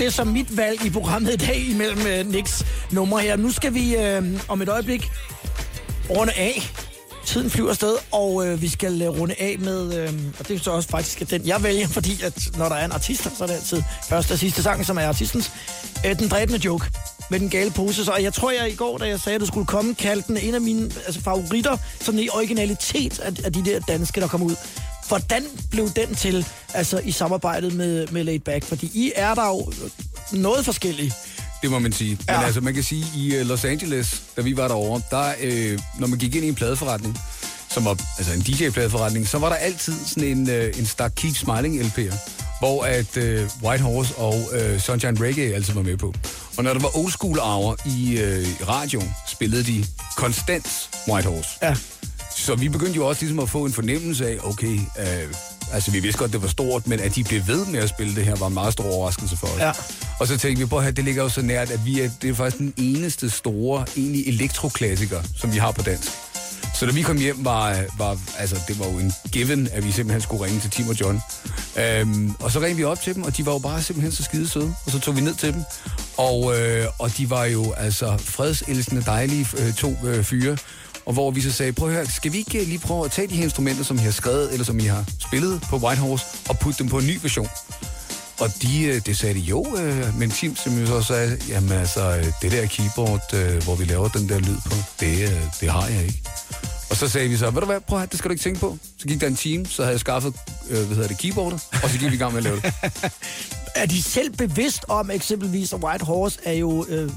Det, som mit valg i programmet i dag imellem øh, Nicks numre her. Nu skal vi øh, om et øjeblik runde af. Tiden flyver afsted, og øh, vi skal øh, runde af med, øh, og det er så også faktisk den, jeg vælger, fordi at når der er en artist, så er det altid første og sidste sang, som er artistens. Øh, den dræbende joke med den gale pose. Så jeg tror, jeg i går, da jeg sagde, at du skulle komme, kaldte den en af mine altså, favoritter, sådan i originalitet af, af de der danske, der kom ud. Hvordan blev den til, altså i samarbejdet med, med Laid Back? Fordi I er der jo noget forskellige. Det må man sige. Ja. Men altså, man kan sige, i øh, Los Angeles, da vi var derovre, der, øh, når man gik ind i en pladeforretning, som var altså en DJ-pladeforretning, så var der altid sådan en, øh, en stak Keep Smiling LP'er. hvor at øh, White Horse og øh, Sunshine Reggae altid var med på. Og når der var old school hour i øh, radioen, spillede de konstant White Horse. Ja. Så vi begyndte jo også ligesom at få en fornemmelse af, okay, øh, altså vi vidste godt, det var stort, men at de blev ved med at spille det her, var en meget stor overraskelse for os. Ja. Og så tænkte vi på, at det ligger jo så nært, at vi er, det er faktisk den eneste store, egentlig elektroklassiker, som vi har på dansk. Så da vi kom hjem, var, var altså, det var jo en given, at vi simpelthen skulle ringe til Tim og John. Øhm, og så ringede vi op til dem, og de var jo bare simpelthen så skide søde. Og så tog vi ned til dem. Og, øh, og de var jo altså fredselskende dejlige øh, to øh, fyre. Og hvor vi så sagde, prøv at høre, skal vi ikke øh, lige prøve at tage de her instrumenter, som I har skrevet, eller som I har spillet på White Horse, og putte dem på en ny version? Og de, øh, det sagde de jo, øh, men Tim som jo så sagde, jamen altså, det der keyboard, hvor vi laver den der lyd på, det, det har jeg ikke. Og så sagde vi så, ved du hvad, prøv at høre, det skal du ikke tænke på. Så gik der en time, så havde jeg skaffet, øh, hvad hedder det, keyboardet, og så gik vi i gang med at lave det. Er de selv bevidst om eksempelvis, at White Horse er jo øh,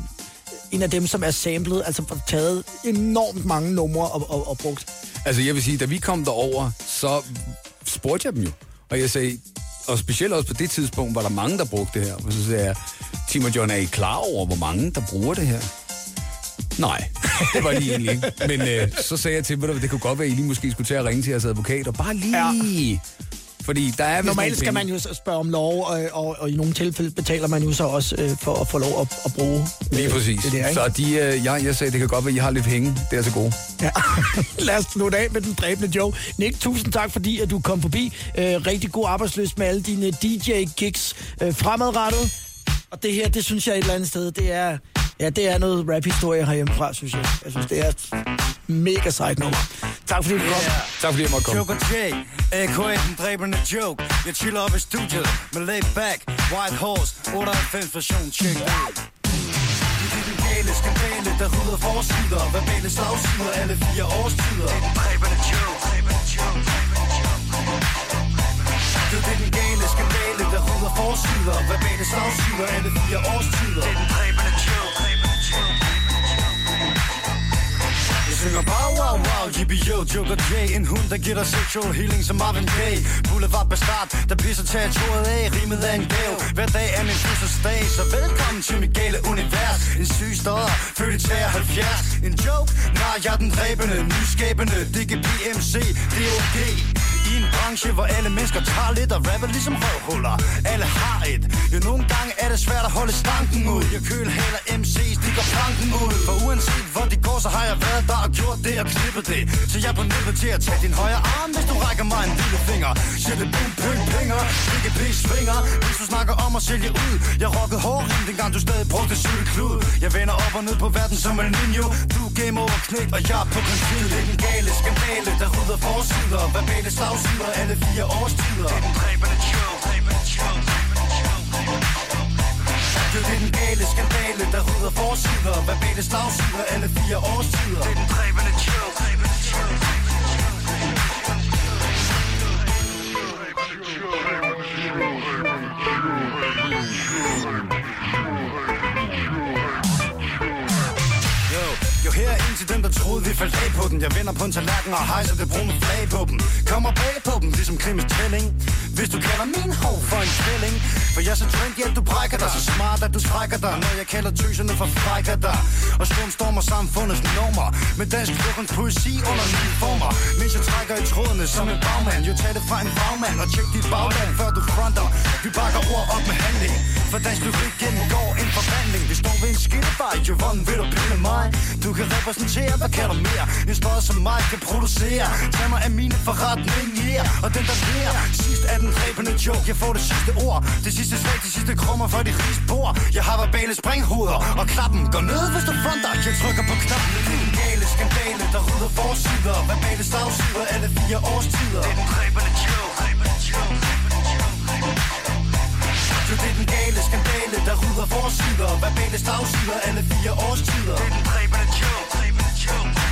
en af dem, som er samlet, altså taget enormt mange numre og, og, og brugt? Altså jeg vil sige, da vi kom derover, så spurgte jeg dem jo. Og jeg sagde, og specielt også på det tidspunkt, var der mange, der brugte det her. Og så sagde jeg, Tim og John, er I klar over, hvor mange, der bruger det her? Nej, det var de egentlig ikke. Men øh, så sagde jeg til dem, "Ved du hvad, det kunne godt være, at I lige måske skulle tage at ringe til jeres advokat, og bare lige... Ja. Fordi der er Normalt skal man jo spørge om lov, og, og, og i nogle tilfælde betaler man jo så også øh, for at få lov at, at bruge Lige præcis. det der, ikke? så de, øh, jeg, jeg sagde, det kan godt være, at I har lidt penge. Det er så gode. Ja. Lad os slutte af med den dræbende joke. Nick, tusind tak, fordi at du kom forbi. Øh, rigtig god arbejdsløs med alle dine DJ-gigs øh, fremadrettet. Og det her, det synes jeg et eller andet sted, det er, ja, det er noget rap-historie herhjemmefra, synes jeg. Jeg synes, det er et mega sejt nummer. Tak fordi du kom. Tak fordi jeg måtte komme. Joker J, a.k.a. den dræbende joke. Jeg chiller op i studiet med lay back White Horse, 98 version, check det Den gale skandale, der rydder forsider. Verbale slagsider, alle fire årstider. Det er den dræbende joke Det er den gale skandale, der rydder forsider. Verbale slagsider, alle fire årstider. Det er den dræbende joke synger bow wow wow, yippie yo, Joker J En hund, der giver dig sexual healing som Marvin Gaye. Boulevard Bastard, der pisser territoriet af. Rimet er en gave, hver dag er min fødselsdag Så velkommen til mit gale univers. En syg stodder, født i 73 En joke? Nej, jeg er den dræbende, nyskabende DGPMC, DOG i en branche, hvor alle mennesker tager lidt og rapper ligesom røvhuller. Alle har et. Jo, nogle gange er det svært at holde stanken ud. Jeg kølhaler MC's, de går planken ud. For uanset hvor de går, så har jeg været der og gjort det og klippet det. Så jeg er på nippet til at tage din højre arm, hvis du rækker mig en lille finger. Siger det bum, pøng, pinger, pis, svinger Hvis du snakker om at sælge ud. Jeg rockede hårrim, dengang du stadig brugte cykelklud. Jeg vender op og ned på verden som en ninjo Du game over knæk, og jeg er på konflikt Det er den gale skandale, der rydder forsider. Verbale slagsider, alle fire årstider. Det er den dræbende chill, dræbende joke, det er den gale skandale, der rydder forsider. Verbale slagsider, alle fire årstider. Det er den dræbende chill, dræbende joke til dem, der troede, vi faldt af på den Jeg vender på en tallerken og hejser det brune flag på dem. Kommer bag på dem, ligesom Klimis tælling. Hvis du kalder min hov for en tvilling For jeg er så trendy, at du brækker dig. Så smart, at du strækker dig Når jeg kalder tøserne for frækker dig. Og slumstormer samfundets normer. Med dansk lukkens poesi under nye former. Mens jeg trækker i trådene som en bagmand. Jo tag det fra en bagmand og tjek dit bagland Før du fronter. Vi bakker ord op med handling. For dansk lyrik gennemgår en forvandling. Vi står ved en skillevej, jo hvordan vil du pille mig? Du kan repræsentere, hvad kan du mere? En spot som mig kan producere. Tag mig af mine forretninger yeah. Og den der lærer Sidst er den dræbende joke. Jeg får det sidste ord. Det sidste slag, de sidste krummer for de rige spor Jeg har verbale springhoveder Og klappen går ned, hvis du fronter. Jeg trykker på knappen Det er den gale skandale, der rydder forsider. Verbale slagsider, alle fire årstider. Det er den dræbende joke, dræbende joke, dræbende joke. Så det er den gale skandale, der rydder forsider. Verbale slagsider, alle fire årstider. Det er den dræbende joke, dræbende